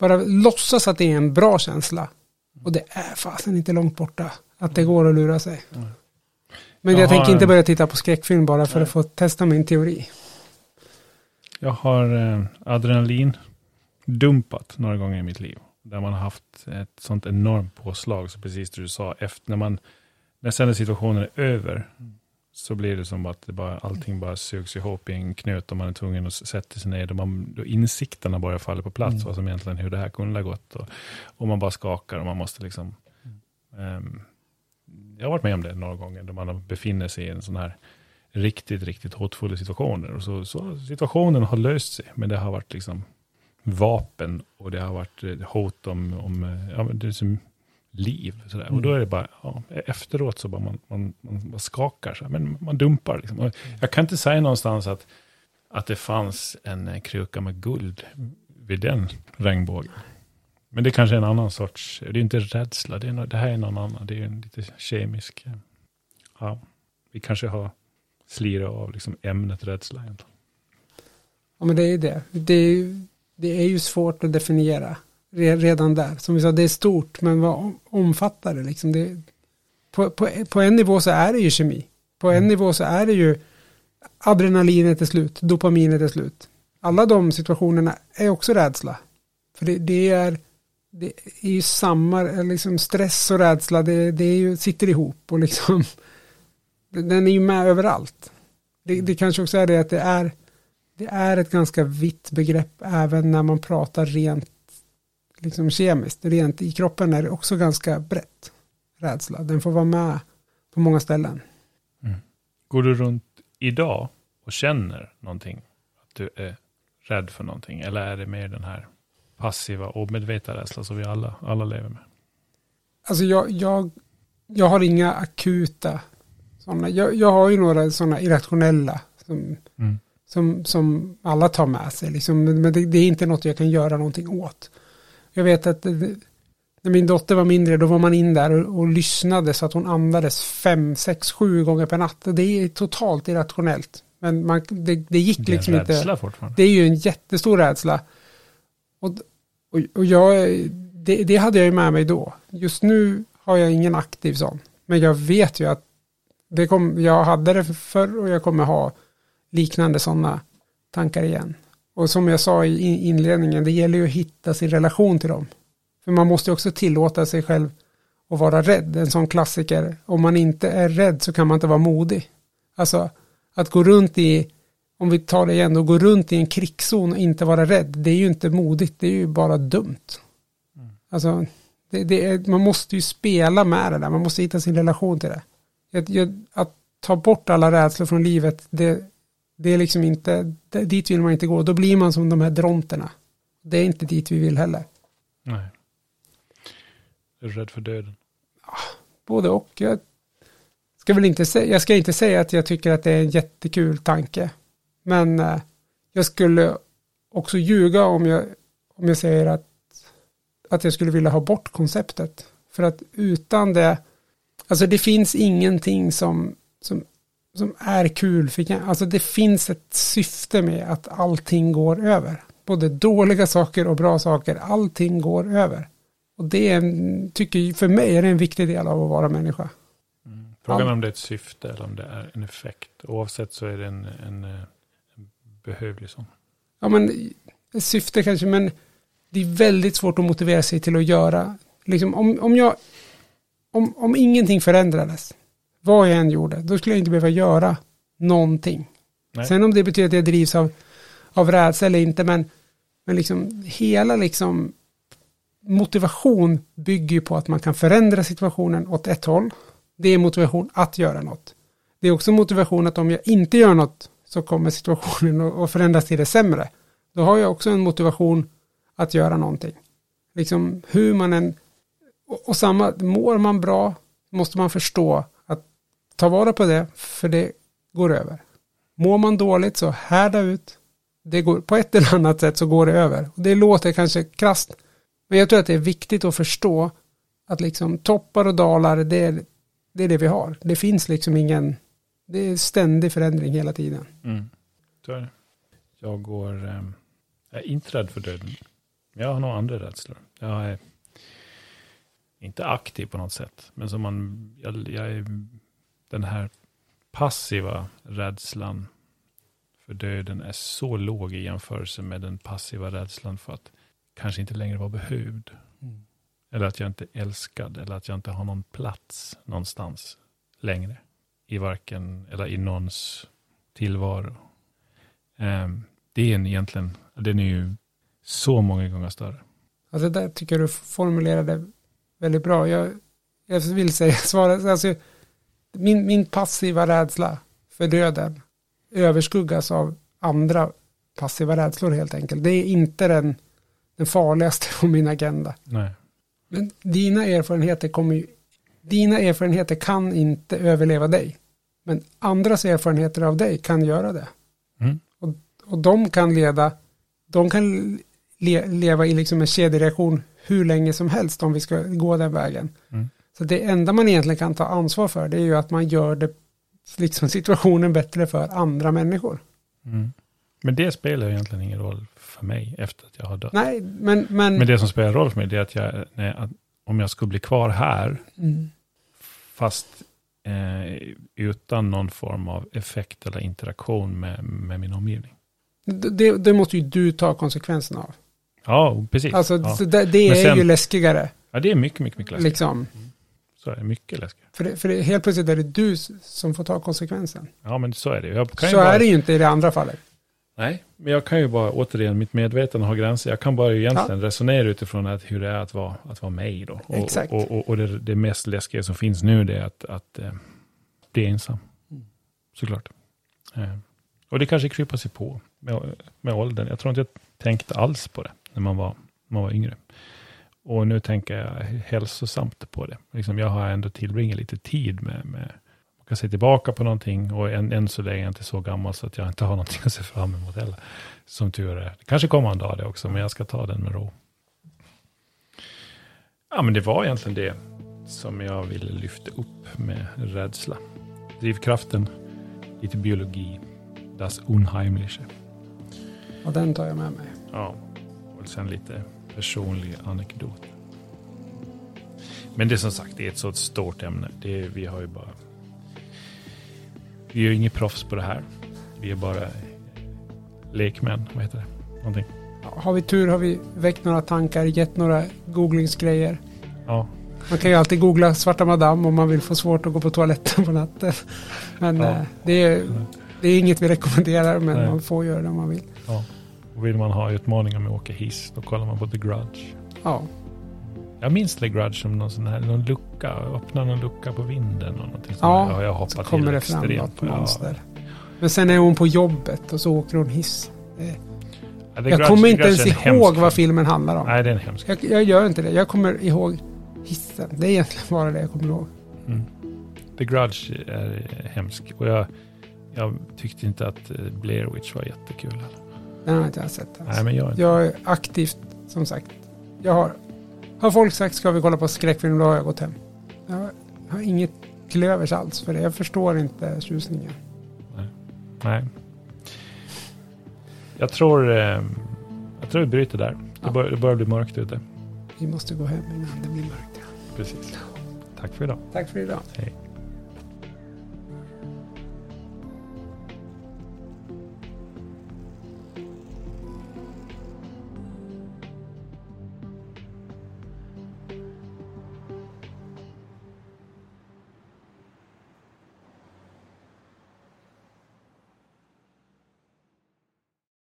bara låtsas att det är en bra känsla. Och det är fasen inte långt borta, att det går att lura sig. Men jag, Jag har tänker inte börja titta på skräckfilm bara för att få testa min teori. Jag har eh, adrenalin dumpat några gånger i mitt liv. Där man har haft ett sånt enormt påslag, så precis det du sa, efter när man, när sen situationen är över, så blir det som att det bara, allting bara sugs ihop i en knut och man är tvungen att sätta sig ner. Och man, då insikterna börjar falla på plats, mm. vad som egentligen hur det här kunde ha gått. Och, och man bara skakar och man måste liksom... Um, jag har varit med om det några gånger, då man befinner sig i en sån här riktigt, riktigt hotfulla situationer. Och så, så situationen har löst sig, men det har varit liksom vapen och det har varit eh, hot om, om eh, ja, det är som liv. Sådär. Mm. Och då är det bara, ja, efteråt så bara man, man, man, skakar, så men man dumpar. Liksom. Och jag kan inte säga någonstans att, att det fanns en eh, kruka med guld vid den regnbågen. Men det är kanske är en annan sorts, det är inte rädsla, det, är, det här är någon annan, det är en lite kemisk, ja, vi kanske har slirat av liksom ämnet rädsla egentligen. Ja men det är det, det är, det är ju svårt att definiera redan där. Som vi sa, det är stort, men vad omfattar det liksom? Det, på, på, på en nivå så är det ju kemi. På en mm. nivå så är det ju adrenalinet är slut, dopaminet är slut. Alla de situationerna är också rädsla. För det, det är, det är ju samma, liksom stress och rädsla, det, det är ju, sitter ihop och liksom, den är ju med överallt. Det, det kanske också är det att det är, det är ett ganska vitt begrepp även när man pratar rent liksom kemiskt, rent i kroppen är det också ganska brett. Rädsla, den får vara med på många ställen. Mm. Går du runt idag och känner någonting? Att du är rädd för någonting? Eller är det mer den här passiva och medvetna rädsla som vi alla, alla lever med? Alltså jag, jag, jag har inga akuta sådana. Jag, jag har ju några sådana irrationella som, mm. som, som alla tar med sig. Liksom, men det, det, är inte något jag kan göra någonting åt. Jag vet att när min dotter var mindre då var man in där och, och lyssnade så att hon andades fem, sex, sju gånger per natt. Det är totalt irrationellt. Men man, det, det gick det liksom inte. Det är ju en jättestor rädsla. Och, och, och jag, det, det, hade jag ju med mig då. Just nu har jag ingen aktiv sån. Men jag vet ju att det kom, jag hade det förr och jag kommer ha liknande sådana tankar igen. Och som jag sa i inledningen, det gäller ju att hitta sin relation till dem. För man måste också tillåta sig själv att vara rädd. En sån klassiker, om man inte är rädd så kan man inte vara modig. Alltså att gå runt i, om vi tar det igen, och gå runt i en krigszon och inte vara rädd, det är ju inte modigt, det är ju bara dumt. Mm. Alltså, det, det är, man måste ju spela med det där, man måste hitta sin relation till det. Att, att ta bort alla rädslor från livet, det, det är liksom inte, dit vill man inte gå. Då blir man som de här dronterna. Det är inte dit vi vill heller. Nej. Är du rädd för döden? Ja, både och. Jag ska, väl inte säga, jag ska inte säga att jag tycker att det är en jättekul tanke. Men eh, jag skulle också ljuga om jag, om jag säger att, att jag skulle vilja ha bort konceptet. För att utan det, alltså det finns ingenting som, som som är kul. För, alltså det finns ett syfte med att allting går över. Både dåliga saker och bra saker, allting går över. Och det är en, tycker för mig är det en viktig del av att vara människa. Mm. Frågan är om det är ett syfte eller om det är en effekt. Oavsett så är det en, en, en behövlig sån. Ja men syfte kanske, men det är väldigt svårt att motivera sig till att göra. Liksom, om, om, jag, om, om ingenting förändrades, vad jag än gjorde, då skulle jag inte behöva göra någonting. Nej. Sen om det betyder att jag drivs av, av rädsla eller inte, men, men liksom hela liksom motivation bygger ju på att man kan förändra situationen åt ett håll. Det är motivation att göra något. Det är också motivation att om jag inte gör något så kommer situationen att förändras till det sämre. Då har jag också en motivation att göra någonting. Liksom hur man än, och, och samma, mår man bra måste man förstå ta vara på det, för det går över. Mår man dåligt så härda ut. Det går, på ett eller annat sätt så går det över. Det låter kanske krast. Men jag tror att det är viktigt att förstå att liksom toppar och dalar, det är, det är det vi har. Det finns liksom ingen, det är ständig förändring hela tiden. Mm. Jag går, ehm, jag är inte rädd för döden. Jag har nog andra rädslor. Jag är inte aktiv på något sätt. Men som man, jag, jag är den här passiva rädslan för döden är så låg i jämförelse med den passiva rädslan för att kanske inte längre vara behövd. Mm. Eller att jag inte är älskad, eller att jag inte har någon plats någonstans längre. i varken, eller i någons tillvaro. Um, det är en egentligen, den är ju så många gånger större. Alltså där tycker jag du formulerade väldigt bra. Jag, jag vill säga svaret, alltså, min, min passiva rädsla för döden överskuggas av andra passiva rädslor helt enkelt. Det är inte den, den farligaste på min agenda. Nej. Men dina erfarenheter kommer ju, dina erfarenheter kan inte överleva dig. Men andras erfarenheter av dig kan göra det. Mm. Och, och de kan leda, de kan le, leva i liksom en kedjereaktion hur länge som helst om vi ska gå den vägen. Mm. Så det enda man egentligen kan ta ansvar för det är ju att man gör det, liksom situationen bättre för andra människor. Mm. Men det spelar egentligen ingen roll för mig efter att jag har dött. Nej, men... Men, men det som spelar roll för mig är att, jag, nej, att om jag skulle bli kvar här, mm. fast eh, utan någon form av effekt eller interaktion med, med min omgivning. Det, det, måste ju du ta konsekvenserna av. Ja, precis. Alltså ja. det, det är sen, ju läskigare. Ja, det är mycket, mycket, mycket läskigare. Liksom. Så är det, mycket läskigare. För, det, för det, helt plötsligt är det du som får ta konsekvensen. Ja, men så är det. Jag kan så bara, är det ju inte i det andra fallet. Nej, men jag kan ju bara, återigen, mitt medvetande har gränser. Jag kan bara egentligen ja. resonera utifrån att, hur det är att vara, att vara mig då. Och, Exakt. Och, och, och det, det, mest läskiga som finns nu det är att, att eh, bli ensam. Mm. Såklart. Eh, och det kanske kryper sig på med, med åldern. Jag tror inte jag tänkte alls på det när man var, man var yngre. Och nu tänker jag hälsosamt på det. Liksom jag har ändå tillbringat lite tid med, med man kan se tillbaka på någonting och än, än så länge är jag inte så gammal så att jag inte har någonting att se fram emot heller. Som tur är. Det kanske kommer en dag det också, men jag ska ta den med ro. Ja, men det var egentligen det som jag ville lyfta upp med rädsla. Drivkraften, lite biologi, das Unheimliche. Och den tar jag med mig. Ja, och sen lite personlig anekdot. Men det är som sagt, det är ett så stort ämne. Det är, vi har ju bara... Vi är ju inget proffs på det här. Vi är bara lekmän, vad heter det? Någonting. Har vi tur har vi väckt några tankar, gett några googlingsgrejer. Ja. Man kan ju alltid googla svarta madam om man vill få svårt att gå på toaletten på natten. Men Ja. eh, det, är, det är inget vi rekommenderar, men Nej. man får göra det om man vill. ja. Vill man ha utmaningar med att åka hiss, då kollar man på The Grudge. Ja, Jag minns The Grudge som någon sån här, någon lucka, öppna någon lucka på vinden och någonting sånt Ja, där. Jag så hoppar kommer det fram något på- ja. monster. Men sen är hon på jobbet och så åker hon hiss. Ja, Jag Grudge- kommer inte ens ihåg vad film. filmen handlar om. Nej, det är en hemsk Jag, jag gör inte det. Jag kommer ihåg hissen. Det är egentligen bara det jag kommer ihåg. Mm. The Grudge är hemsk. Och jag, jag tyckte inte att eh, Blair Witch var jättekul. Heller. Den har inte jag sett. Alltså. Nej, men jag, Jag är aktivt, som sagt. Jag har, har folk sagt ska vi kolla på skräckfilm, då har jag gått hem. Jag har, inget till övers alls för det. Jag förstår inte tjusningen. nej. Jag tror, eh, jag tror vi bryter där. Det, Ja. bör, det börjar bli mörkt ute. Vi måste gå hem innan det blir mörkt. Precis. Tack för idag. Tack för idag. Hej.